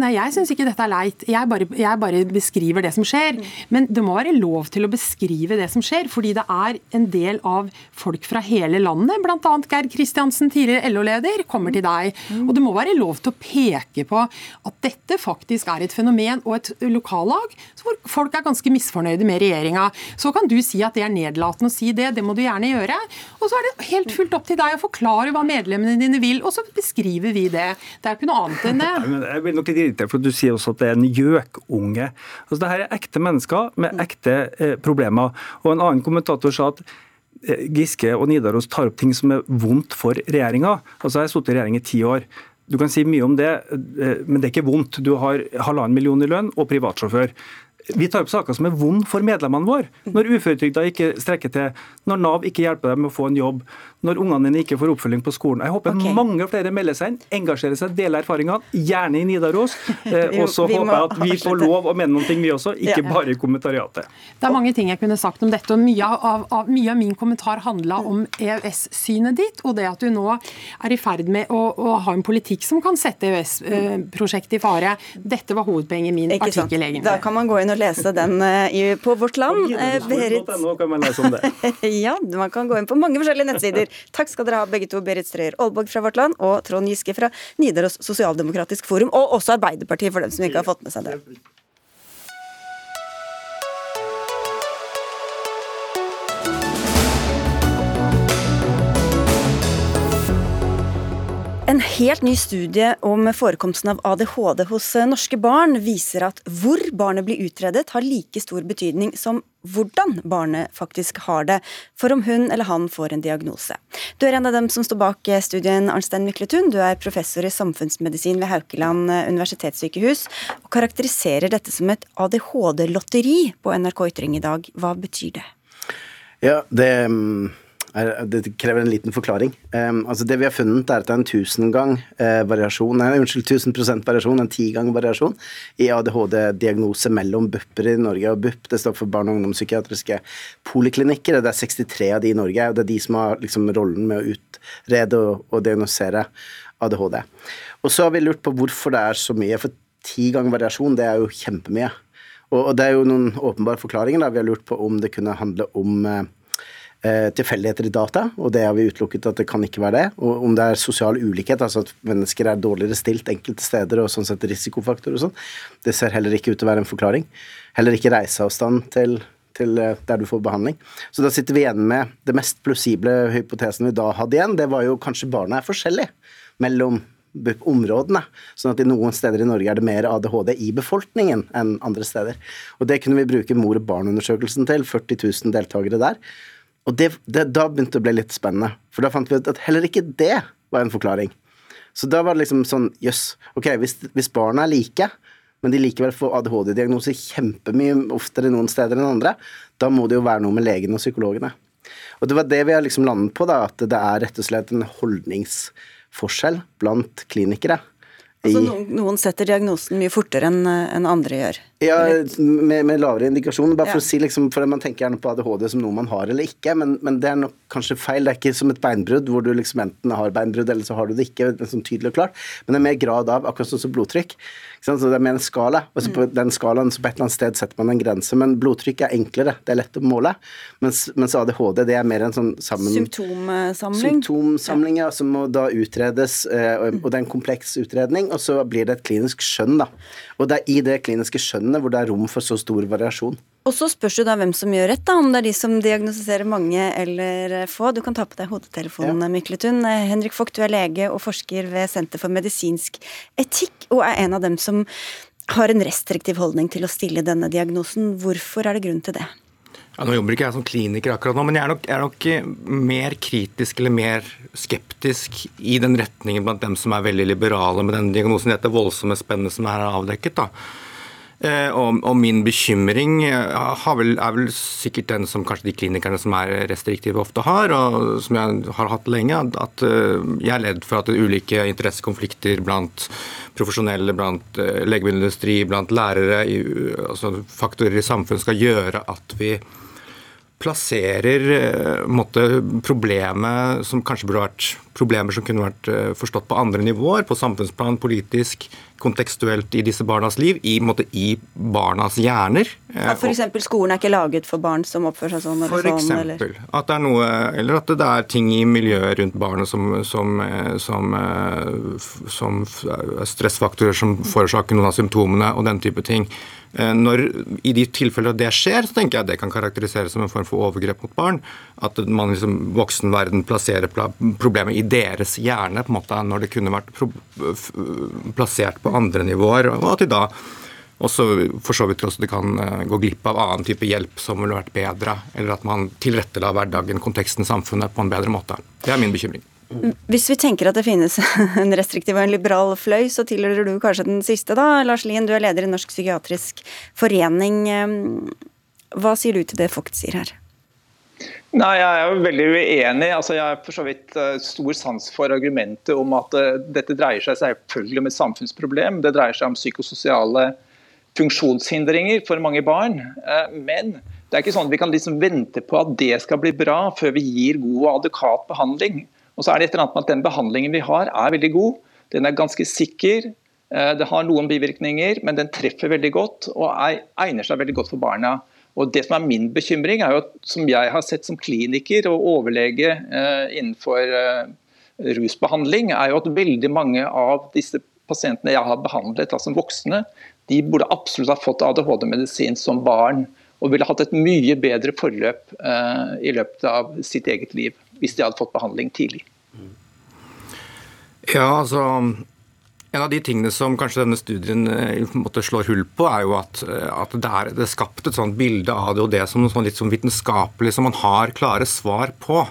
Nei, jeg syns ikke dette er leit. Jeg bare, jeg bare, beskriver det som skjer. Mm. Men det må være lov til å beskrive det som skjer, fordi det er en del av folk fra hele landet, bl.a. Geir Kristiansen, tidligere LO-leder, kommer til deg. Mm. Og det må være lov til å peke på at dette faktisk er et fenomen og et lokallag hvor folk er ganske misfornøyde med regjeringa. Så kan du si at det er nedlatende å si det, det må du gjerne gjøre. Og så er det helt fullt opp til deg å forklare hva medlemmene dine vil, og så beskriver vi det. Det er jo ikke noe annet enn det. Jeg blir nok litt irritert, for Du sier også at det er en gjøkunge. Altså, det her er ekte mennesker med ekte eh, problemer. Og En annen kommentator sa at eh, Giske og Nidaros tar opp ting som er vondt for regjeringa. Altså, jeg har sittet i regjering i ti år. Du kan si mye om det, eh, men det er ikke vondt. Du har halvannen million i lønn og privatsjåfør. Vi tar opp saker som er vond for medlemmene våre. Når uføretrygda ikke strekker til, når Nav ikke hjelper dem med å få en jobb, når ungene dine ikke får oppfølging på skolen. Jeg håper okay. mange flere melder seg inn, engasjerer seg, deler erfaringene, gjerne i Nidaros. [LAUGHS] Eh, og så håper jeg at vi får lov å mene noen ting, vi også, ikke ja. bare i kommentariatet. Det er mange ting jeg kunne sagt om dette, og mye av, av, mye av min kommentar handla om EØS-synet ditt, og det at du nå er i ferd med å, å ha en politikk som kan sette EØS-prosjektet i fare. Dette var hovedpoenget i min artikkel, egentlig. Da kan man gå inn og lese den i, på Vårt Land. Uh, Berit. Kan man lese om det. [LAUGHS] ja, man kan gå inn på mange forskjellige nettsider. Takk skal dere ha, begge to. Berit Strøyer Aalborg fra Vårt Land og Trond Giske fra Nidaros Sosialdemokratisk Forum, og også Arbeiderpartiet, for dem som ikke har fått med seg det. En helt ny studie om forekomsten av ADHD hos norske barn viser at hvor barnet blir utredet, har like stor betydning som hvordan barnet faktisk har det, for om hun eller han får en diagnose. Du er en av dem som står bak studien, Arnstein Mykletun. Du er professor i samfunnsmedisin ved Haukeland universitetssykehus, og karakteriserer dette som et ADHD-lotteri på NRK Ytring i dag. Hva betyr det? Ja, det mm, det krever en liten forklaring. Um, altså Det vi har funnet, er at det er en tusen gang variasjon, nei, unnskyld, 1000% variasjon, en tigang variasjon i ADHD-diagnose mellom BUP-er i Norge. Og BUP det står for barne- og ungdomspsykiatriske poliklinikker. Det er 63 av de i Norge, og det er de som har liksom, rollen med å utrede og, og diagnosere ADHD. Og så har vi lurt på hvorfor det er så mye. For ti ganger variasjon, det er jo kjempemye. Og, og det er jo noen åpenbare forklaringer. da Vi har lurt på om det kunne handle om Eh, tilfeldigheter i data, og det har vi utelukket at det kan ikke være det. Og om det er sosial ulikhet, altså at mennesker er dårligere stilt enkelte steder og sånn sett risikofaktor og sånn, det ser heller ikke ut til å være en forklaring. Heller ikke reiseavstand til, til eh, der du får behandling. Så da sitter vi igjen med det mest plausible hypotesen vi da hadde igjen. Det var jo kanskje barna er forskjellige mellom områdene. Sånn at i noen steder i Norge er det mer ADHD i befolkningen enn andre steder. Og det kunne vi bruke mor og barn-undersøkelsen til. 40 000 deltakere der. Og det, det, da begynte det å bli litt spennende. For da fant vi ut at heller ikke det var en forklaring. Så da var det liksom sånn jøss, yes, ok, hvis, hvis barna er like, men de likevel får ADHD-diagnoser kjempemye oftere noen steder enn andre, da må det jo være noe med legene og psykologene. Og det var det vi har liksom landet på, da, at det er rett og slett en holdningsforskjell blant klinikere. Altså noen, noen, setter diagnosen mye fortere enn en andre gjør? Ja, med, med lavere indikasjon. Bare for ja. å si liksom, for Man tenker gjerne på ADHD som noe man har eller ikke, men, men, det er nok kanskje feil. Det er ikke som et beinbrudd hvor du liksom enten har beinbrudd eller så har du det ikke. Liksom tydelig og klart. Men det er mer grad av, akkurat sånn som blodtrykk. Så det er mer en skala. Og så på mm. den skalaen så på et eller annet sted setter man en grense. Men blodtrykk er enklere, det er lett å måle. Mens, mens ADHD det er mer en sånn sammen... Symptomsamling? Symptomsamling, ja. Som må da utredes, eh, og, og det er en kompleks utredning. Og så blir det et klinisk skjønn, da. Og det er i det kliniske skjønnet hvor det er rom for så stor variasjon. Og så spørs det da hvem som gjør rett, da, om det er de som diagnostiserer mange eller få. Du kan ta på deg hodetelefonen, ja. Mykletun. Henrik Vogt, du er lege og forsker ved Senter for medisinsk etikk, og er en av dem som har en restriktiv holdning til å stille denne diagnosen. Hvorfor er det grunn til det? Ja, nå jobber ikke jeg som kliniker akkurat nå, men jeg er, nok, jeg er nok eh, mer kritisk eller mer skeptisk i den retningen blant dem som er veldig liberale med den diagnosen. Dette voldsomme spennet som er avdekket. da. Eh, og, og, min bekymring eh, vel, er vel sikkert den som kanskje de klinikerne som er restriktive ofte har, og som jeg har hatt lenge, at jeg er ledd for at ulike interessekonflikter blant profesjonelle, blant legemiddelindustri, blant lærere, altså faktorer i samfunnet skal gjøre at vi plasserer eh, måtte, problemet som kanskje burde vært problemer som kunne vært eh, forstått på andre nivåer, på samfunnsplan, politisk, kontekstuelt i disse barnas liv, i, måtte, i barnas hjerner. At F.eks. skolen er ikke laget for barn som oppfører seg sånn eller for sånn? Eksempel, eller? At det er noe, eller at det er ting i miljøet rundt barnet som, som, eh, som, som stressfaktorer som forårsaker noen av symptomene, og den type ting. Eh, når, I de tilfeller det skjer, så tenker jeg at det kan karakteriseres som en form for overgrep mot barn. At man liksom, voksenverden plasserer problemet i deres hjerne på en måte når det kunne vært plassert på andre nivåer. og at de da også for så vidt også det kan eh, gå glipp av annen type hjelp som ville vært bedre, eller at man tilrettela hverdagen, konteksten, samfunnet på en bedre måte. Det er min bekymring. Hvis vi tenker at det finnes [LAUGHS] en restriktiv og en liberal fløy, så tilhører du kanskje den siste, da. Lars Lien, du er leder i Norsk psykiatrisk forening. Hva sier du til det Vogt sier her? Nei, Jeg er jo veldig uenig. Altså, jeg har for så vidt uh, stor sans for argumentet om at uh, dette dreier seg selvfølgelig om et samfunnsproblem. Det dreier seg om psykososiale funksjonshindringer for mange barn. Uh, men det er ikke sånn at vi kan liksom vente på at det skal bli bra før vi gir god og adekvat behandling. Og så er det et eller annet med at Den behandlingen vi har er veldig god. Den er ganske sikker. Eh, det har noen bivirkninger, men den treffer veldig godt og egner seg veldig godt for barna. Og det som er Min bekymring, er jo at, som jeg har sett som kliniker og overlege eh, innenfor eh, rusbehandling, er jo at veldig mange av disse pasientene jeg har behandlet da, som voksne, de burde absolutt ha fått ADHD-medisin som barn. Og ville hatt et mye bedre forløp i løpet av sitt eget liv hvis de hadde fått behandling tidlig. Ja, altså en av de tingene som kanskje denne studien slår måtte slå hull på, er jo at, eh, at det, er, det er skapt et sånt bilde av det som noe sånn litt sånn vitenskapelig som man har klare svar på.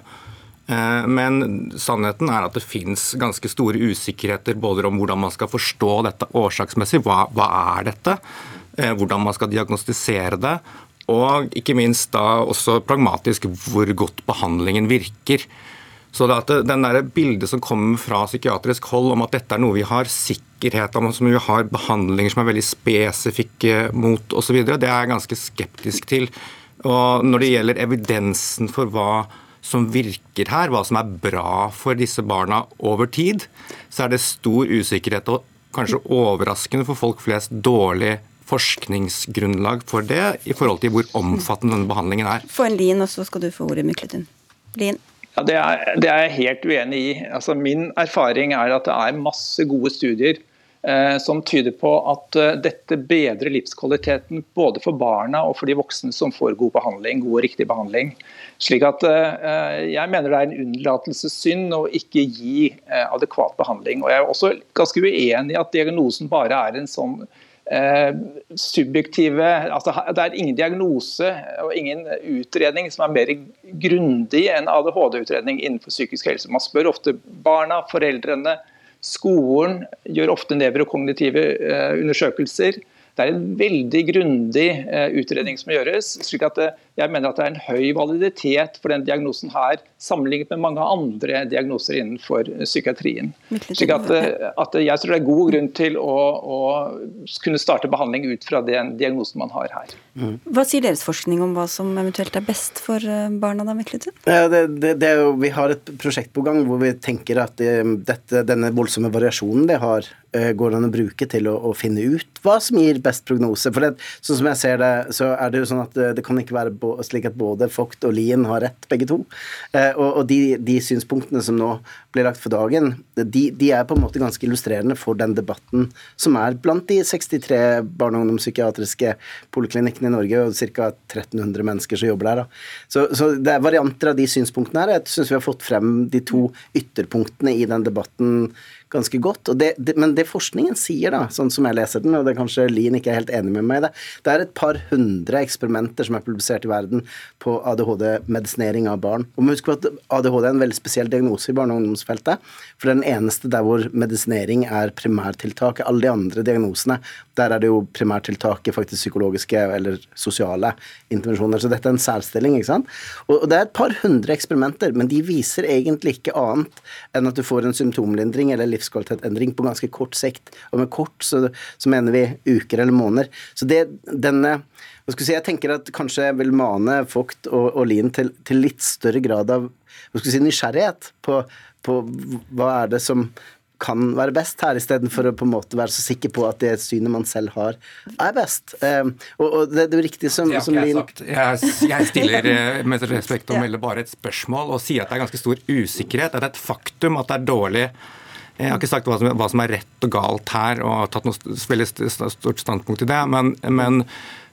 Eh, men sannheten er at det finnes ganske store usikkerheter både om hvordan man skal forstå dette årsaksmessig, hva, hva er dette, hvordan man skal diagnostisere det, og ikke minst da også pragmatisk hvor godt behandlingen virker. Så det at den der bildet som kommer fra psykiatrisk hold om at dette er noe vi har sikkerhet om, som vi har behandlinger som er veldig spesifikke mot osv., det er jeg ganske skeptisk til. Og når det gjelder evidensen for hva som virker her, hva som er bra for disse barna over tid, så er det stor usikkerhet og kanskje overraskende for folk flest dårlig forskningsgrunnlag for det i forhold til hvor omfattende denne behandlingen er. Få en lin, og så skal du få ordet, Mykletun. Lin. Ja, det er, det er, jeg helt uenig i. Altså, min erfaring er at det er masse gode studier eh, som tyder på at eh, dette bedrer livskvaliteten både for barna og for de voksne som får god behandling, god og riktig behandling. Slik at Jeg mener det er en unnlatelsessynd å ikke gi adekvat behandling. Og Jeg er også ganske uenig i at diagnosen bare er en sånn Eh, subjektive altså Det er ingen diagnose og ingen utredning som er mer grundig enn ADHD-utredning innenfor psykisk helse. Man spør ofte barna, foreldrene, skolen gjør ofte nevrokognitive eh, undersøkelser. Det er en veldig grundig eh, utredning som gjøres. slik at eh, jeg mener at det er en høy validitet for den diagnosen her, sammenlignet med mange andre diagnoser innenfor eh, psykiatrien. Slik at, at Jeg tror det er god grunn til å, å, kunne starte behandling ut fra den diagnosen man har her. Mm. Hva sier deres forskning om hva som eventuelt er best for barna? da, Mikkeltun? Ja, det, det, det jo, vi har et prosjekt på gang hvor vi tenker at det, dette, denne voldsomme variasjonen det har, går an å bruke til å, å finne ut hva som gir best prognose. For det, sånn som jeg ser det, så er det jo sånn at det, det kan ikke være slik at både Vogt og Lien har rett, begge to. Eh, og, og de, de, synspunktene som nå blir lagt for dagen, de, de, er på en måte ganske illustrerende for den debatten som er blant de 63 barne- og ungdomspsykiatriske poliklinikkene i Norge, og ca. 1300 mennesker som jobber der. Så, så, det er varianter av de synspunktene her. Jeg syns vi har fått frem de to ytterpunktene i den debatten ganske godt. Det, det, men det forskningen sier, da, sånn som jeg leser den, og det er kanskje Lien ikke er helt enig med meg i det, det er et par hundre eksperimenter som er publisert i verden på ADHD-medisinering av barn. Og på at ADHD er en veldig spesiell diagnose i barne- og ungdomsfeltet. For det er den eneste der hvor medisinering er primærtiltaket. Alle de andre diagnosene, der er det jo primærtiltaket faktisk psykologiske eller sosiale intervensjoner. Så dette er en særstilling, ikke sant. Og det er et par hundre eksperimenter, men de viser egentlig ikke annet enn at du får en symptomlindring eller livs livskvalitetendring på ganske kort sikt. Og med kort så, så mener vi uker eller måneder. Så det, denne skal si, Jeg tenker at kanskje jeg vil mane Vogt og, og Lien til, til, litt større grad av si, nysgjerrighet på, på hva er det som kan være best her, istedenfor å på en måte være så sikker på at det synet man selv har, er best. Um, og, og det, det, er riktig som, som Lien jeg, jeg, stiller [LAUGHS] eh, med respekt å melde bare et spørsmål og sier at det er ganske stor usikkerhet. At det er et faktum at det er dårlig jeg har ikke sagt hva som, hva som, er rett og galt her, og tatt noe veldig stort standpunkt i det. Men, men,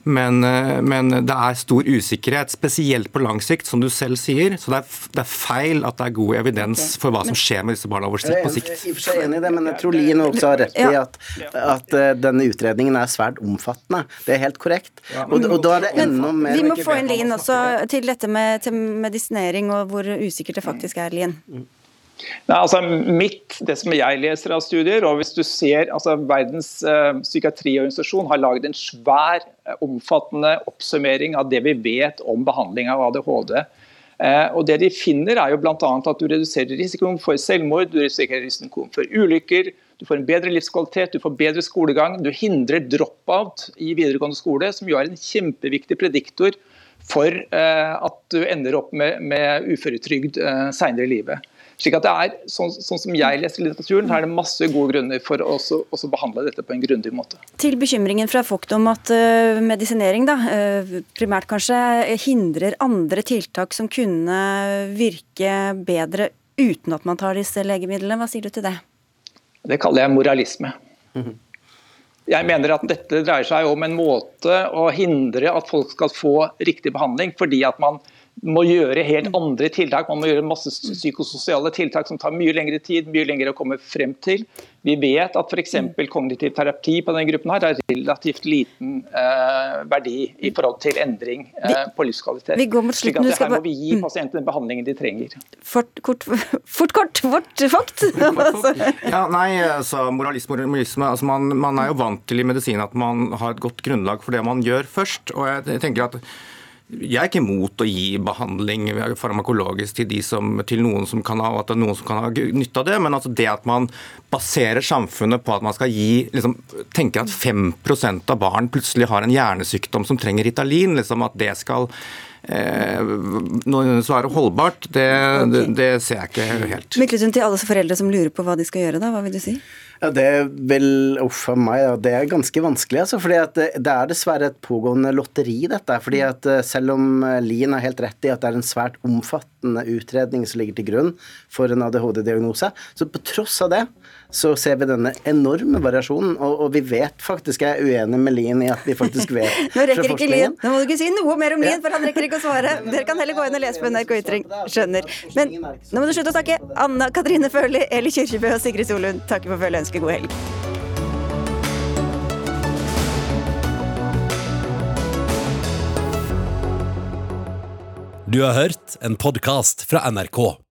men, eh, men, det er stor usikkerhet, spesielt på lang sikt, som du selv sier. Så det er, det er feil at det er god evidens for hva som skjer med disse barna våre sikt, på sikt. Jeg er enig i det, men jeg tror Lien også har rett i at, at eh, denne utredningen er svært omfattende. Det er helt korrekt. Og, og da er det enda mer Vi må få inn Lien også til dette med til medisinering og hvor usikkert det faktisk er, Lien. Nei, altså mitt, Det som jeg leser av studier, og hvis du ser altså Verdens uh, psykiatriorganisasjon har laget en svær, uh, omfattende oppsummering av det vi vet om behandling av ADHD. Eh, og det de finner er jo bl.a. at du reduserer risikoen for selvmord, du reduserer risikoen for ulykker, du får en bedre livskvalitet, du får bedre skolegang, du hindrer drop-out i videregående skole, som jo er en kjempeviktig prediktor for at du ender opp med, med uføretrygd senere i livet. Slik at det er, sånn, sånn, som jeg leser litteraturen, så er det masse gode grunner for å også, også behandle dette på en grundig måte. Til bekymringen fra Vogt om at uh, medisinering da, uh, primært kanskje hindrer andre tiltak som kunne virke bedre uten at man tar disse legemidlene. Hva sier du til det? Det kaller jeg moralisme. Jeg mener at dette dreier seg om en måte å hindre at folk skal få riktig behandling, fordi at man må gjøre helt mm. andre tiltak. Man må gjøre masse psykososiale tiltak som tar mye lengre tid, mye lengre å komme frem til. Vi vet at f.eks. Mm. kognitiv terapi på denne gruppen her er relativt liten eh, verdi i forhold til endring eh, på livskvalitet. Vi går mot slutten. Slik at her må vi gi pasientene pasientene behandlingen de trenger. Fort, kort, [LAUGHS] fort, kort, fort, fort. [LAUGHS] ja, nei, altså, moralisme, moralisme altså, man, man er jo vant til i medisin at man har et godt grunnlag for det man gjør først. og jeg tenker at jeg er ikke imot å gi behandling farmakologisk til, som, til noen som ha, det noen som kan ha nytte av det, men altså det at man baserer samfunnet på at man skal gi liksom, tenker at 5% av barn plutselig har en hjernesykdom som trenger Ritalin, liksom at det skal eh, være holdbart, det, okay. det, det, ser jeg ikke helt. Myklesund til alle foreldre som lurer på hva de skal gjøre, da, hva vil du si? Ja, Det er vel Uff a meg, ja. det er ganske vanskelig. Altså, fordi at det, det er dessverre et pågående lotteri, dette. fordi at eh, Selv om eh, Lien har helt rett i at det er en svært omfattende utredning som ligger til grunn for en ADHD-diagnose, så på tross av det så ser vi denne enorme variasjonen. Og, og vi vet faktisk, jeg er uenig med Lien i at vi faktisk vet [LAUGHS] Nå rekker ikke Lien. Nå må du ikke si noe mer om Lien, for han rekker ikke å svare. [LAUGHS] Dere kan heller gå inn og lese på NRK Ytring. Skjønner. Men nå må du slutte å snakke. Anna Katrine Førli, Eli Kirkebø og Sigrid Solund takker for følget og ønsker god helg. Du har hørt en podkast fra NRK.